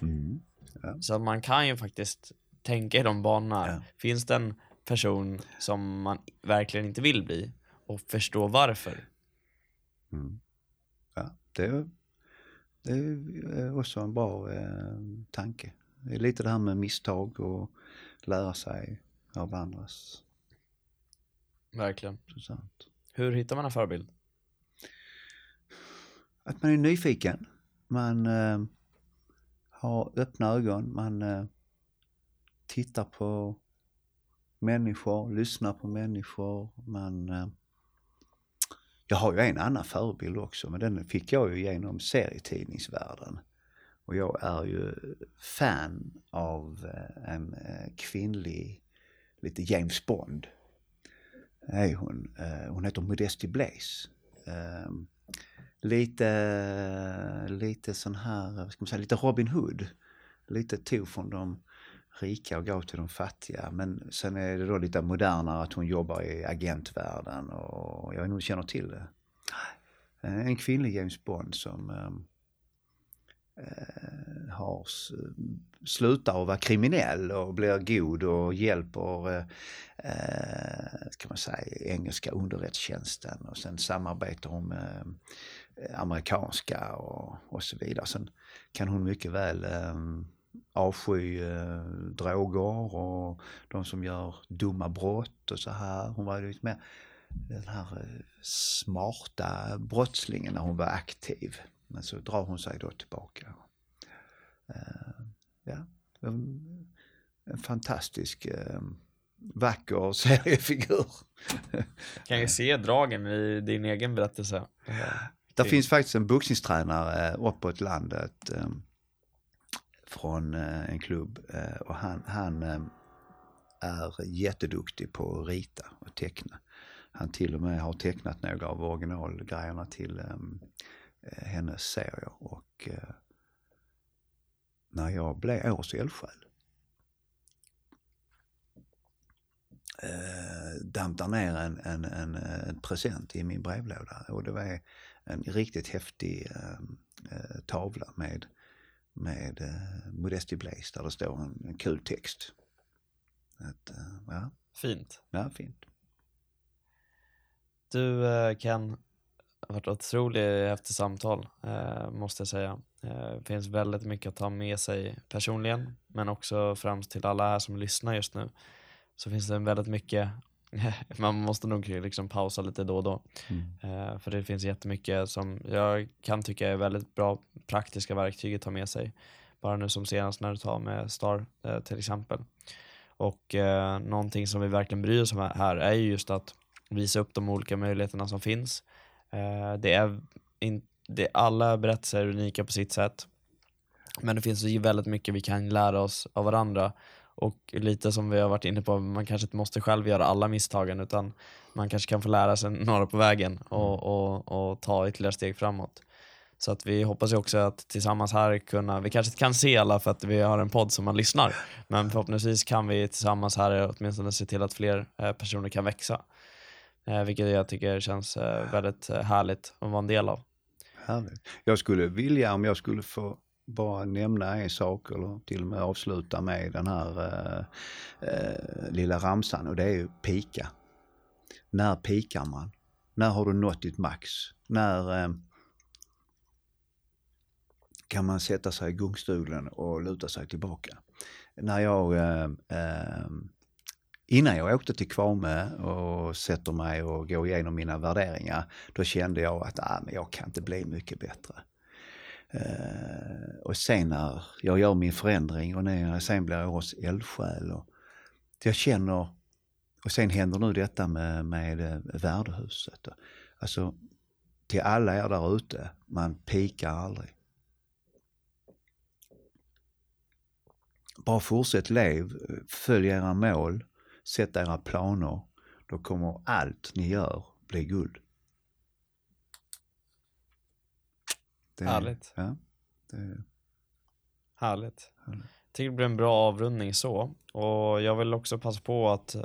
Mm. Ja. Så man kan ju faktiskt tänka i de banorna. Ja. Finns det en person som man verkligen inte vill bli och förstå varför? Mm. Ja, det är, det är också en bra eh, tanke. Det är lite det här med misstag och lära sig av andras. Verkligen. Sant. Hur hittar man en förebild? Att man är nyfiken. Man eh, har öppna ögon. Man eh, tittar på människor, lyssnar på människor. Man, eh, jag har ju en annan förebild också, men den fick jag ju genom serietidningsvärlden. Och jag är ju fan av eh, en eh, kvinnlig, lite James Bond. Är hon. Hon heter Modesty Blaze. Ehm, lite, lite sån här, vad ska man säga, lite Robin Hood. Lite tog från de rika och gav till de fattiga. Men sen är det då lite modernare att hon jobbar i agentvärlden och jag vet inte om du känner till det. Eh, en kvinnlig James Bond som ehm, eh, har, slutar att vara kriminell och blir god och hjälper, eh, eh kan man säga, engelska underrättelsetjänsten och sen samarbetar hon med eh, amerikanska och, och så vidare. Sen kan hon mycket väl eh, avsky eh, droger och de som gör dumma brott och så här. Hon var ju lite mer den här eh, smarta brottslingen när hon var aktiv. Men så drar hon sig då tillbaka. Uh, ja, en, en fantastisk uh, vacker seriefigur. kan ju se dragen i din egen berättelse. Det finns faktiskt en boxningstränare uppåt landet um, från eh, en klubb eh, och han, han eh, är jätteduktig på att rita och teckna. Han till och med har tecknat några av originalgrejerna till um, hennes serier och uh, när jag blev årets eldsjäl uh, damp där ner en, en, en, en, present i min brevlåda och det var en riktigt häftig uh, tavla med, med uh, Modesty Blaze där det står en, en kul text. Att, ja. Fint. Ja, fint. Du Ken, det har varit otroligt häftigt samtal, eh, måste jag säga. Eh, det finns väldigt mycket att ta med sig personligen, men också främst till alla här som lyssnar just nu. Så finns det väldigt mycket, man måste nog liksom pausa lite då och då. Mm. Eh, för det finns jättemycket som jag kan tycka är väldigt bra praktiska verktyg att ta med sig. Bara nu som senast när du tar med Star eh, till exempel. Och eh, någonting som vi verkligen bryr oss om här är just att visa upp de olika möjligheterna som finns Eh, det är in, det, alla berättelser är unika på sitt sätt. Men det finns ju väldigt mycket vi kan lära oss av varandra. Och lite som vi har varit inne på, man kanske inte måste själv göra alla misstagen utan man kanske kan få lära sig några på vägen och, mm. och, och ta ytterligare steg framåt. Så att vi hoppas ju också att tillsammans här kunna, vi kanske inte kan se alla för att vi har en podd som man lyssnar, men förhoppningsvis kan vi tillsammans här åtminstone se till att fler eh, personer kan växa. Eh, vilket jag tycker känns eh, väldigt härligt att vara en del av. Härligt. Jag skulle vilja, om jag skulle få bara nämna en sak eller till och med avsluta med den här eh, eh, lilla ramsan och det är ju pika. När pikar man? När har du nått ditt max? När eh, kan man sätta sig i gungstolen och luta sig tillbaka? när jag eh, eh, innan jag åkte till Kvarme och sätter mig och går igenom mina värderingar, då kände jag att ah, men jag kan inte bli mycket bättre. Eh, och sen när jag gör min förändring och när jag sen blir årets eldsjäl och jag känner, och sen händer nu detta med, med eh, värdehuset. Alltså till alla er där ute, man pikar aldrig. Bara fortsätt lev, följ era mål, sätt era planer. Då kommer allt ni gör bli guld. Det, Härligt. Ja, det, Härligt. Härligt. Jag tycker det blir en bra avrundning så. Och jag vill också passa på att, eh,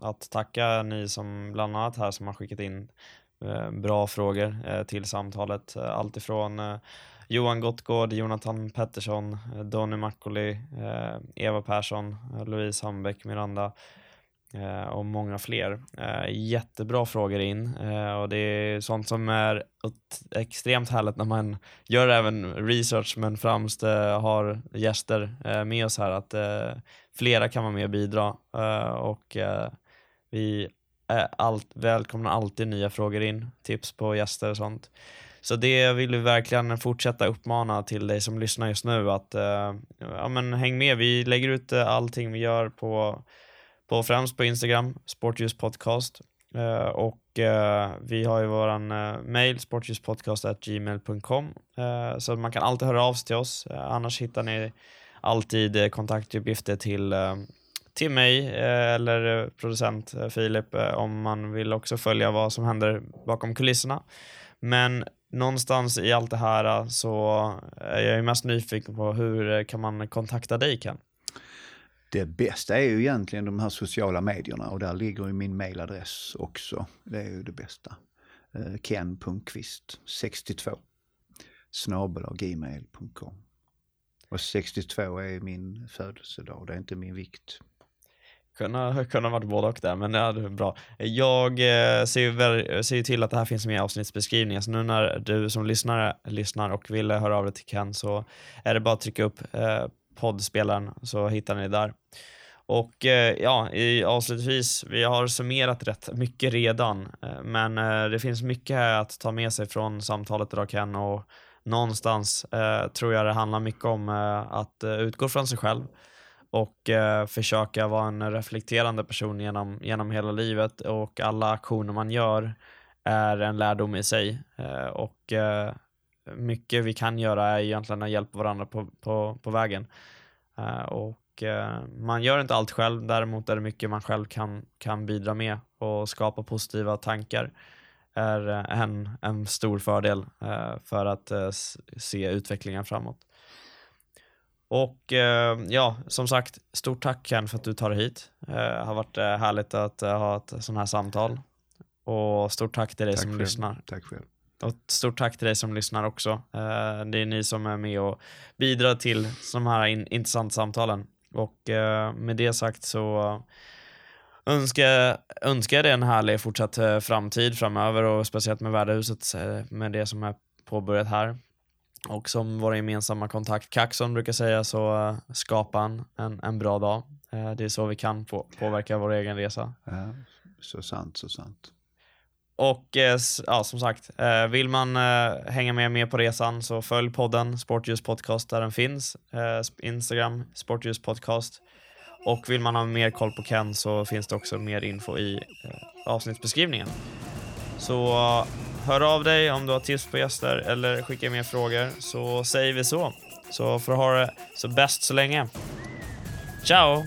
att tacka ni som bland annat här som har skickat in eh, bra frågor eh, till samtalet. Alltifrån Johan Gottgård, Jonathan Pettersson, Donny Macaulay, Eva Persson, Louise Hambeck, Miranda Eh, och många fler. Eh, jättebra frågor in eh, och det är sånt som är extremt härligt när man gör även research men främst har gäster med oss här att flera kan vara med och bidra och vi allt, välkomnar alltid nya frågor in, tips på gäster och sånt. Så det vill vi verkligen fortsätta uppmana till dig som lyssnar just nu att ja, men häng med. Vi lägger ut allting vi gör på på främst på Instagram, Sportljus podcast. Uh, eh, och uh, vi har ju våran uh, mail, sportljuspodcast.gmail.com uh, så man kan alltid höra av sig till oss. annars hittar ni alltid kontaktuppgifter till, till mig eller producent Filip om man vill också följa vad som händer bakom kulisserna. Men någonstans i allt det här så är jag ju mest nyfiken på hur kan man kontakta dig Ken? Det bästa är ju egentligen de här sociala medierna och där ligger ju min mailadress också. Det är ju det bästa. Eh, Ken.Punkvist62 snabel.gmail.com Och 62 är min födelsedag, det är inte min vikt. Kunna, kunna varit både och där, men ja, det är bra. Jag eh, ser, ju väl, ser ju till att det här finns med i avsnittsbeskrivningen, så nu när du som lyssnare lyssnar och vill höra av dig till Ken så är det bara att trycka upp eh, poddspelaren så hittar ni det där. Och eh, ja, i, avslutningsvis, vi har summerat rätt mycket redan, eh, men eh, det finns mycket här att ta med sig från samtalet idag Ken och någonstans tror jag det handlar mycket om att utgå från sig själv och försöka vara en reflekterande person genom, genom hela livet och alla aktioner man gör är en lärdom i sig och mycket vi kan göra är egentligen att hjälpa varandra på, på, på vägen. Uh, och uh, man gör inte allt själv, däremot är det mycket man själv kan, kan bidra med och skapa positiva tankar är en, en stor fördel för att se utvecklingen framåt. Och ja, som sagt, stort tack Ken för att du tar dig hit. Det har varit härligt att ha ett sånt här samtal. Och stort tack till dig tack som själv. lyssnar. Tack själv. Och ett stort tack till dig som lyssnar också. Eh, det är ni som är med och bidrar till de här in intressanta samtalen. Och eh, med det sagt så önskar, önskar jag dig en härlig fortsatt eh, framtid framöver och speciellt med värdehuset eh, med det som är påbörjat här. Och som vår gemensamma kontakt Kaxon brukar säga så eh, skapa en, en, en bra dag. Det är så vi kan på, påverka vår egen resa. Ja, så sant, så sant. Och eh, ja, som sagt, eh, vill man eh, hänga med mer på resan så följ podden Sportljus podcast där den finns. Instagram Sportljus podcast. Och vill man ha mer koll på Ken så finns det också mer info i avsnittsbeskrivningen. Så hör av dig om du har tips på gäster eller skicka mer frågor så säger vi så. Så får ha det så bäst så länge. Ciao!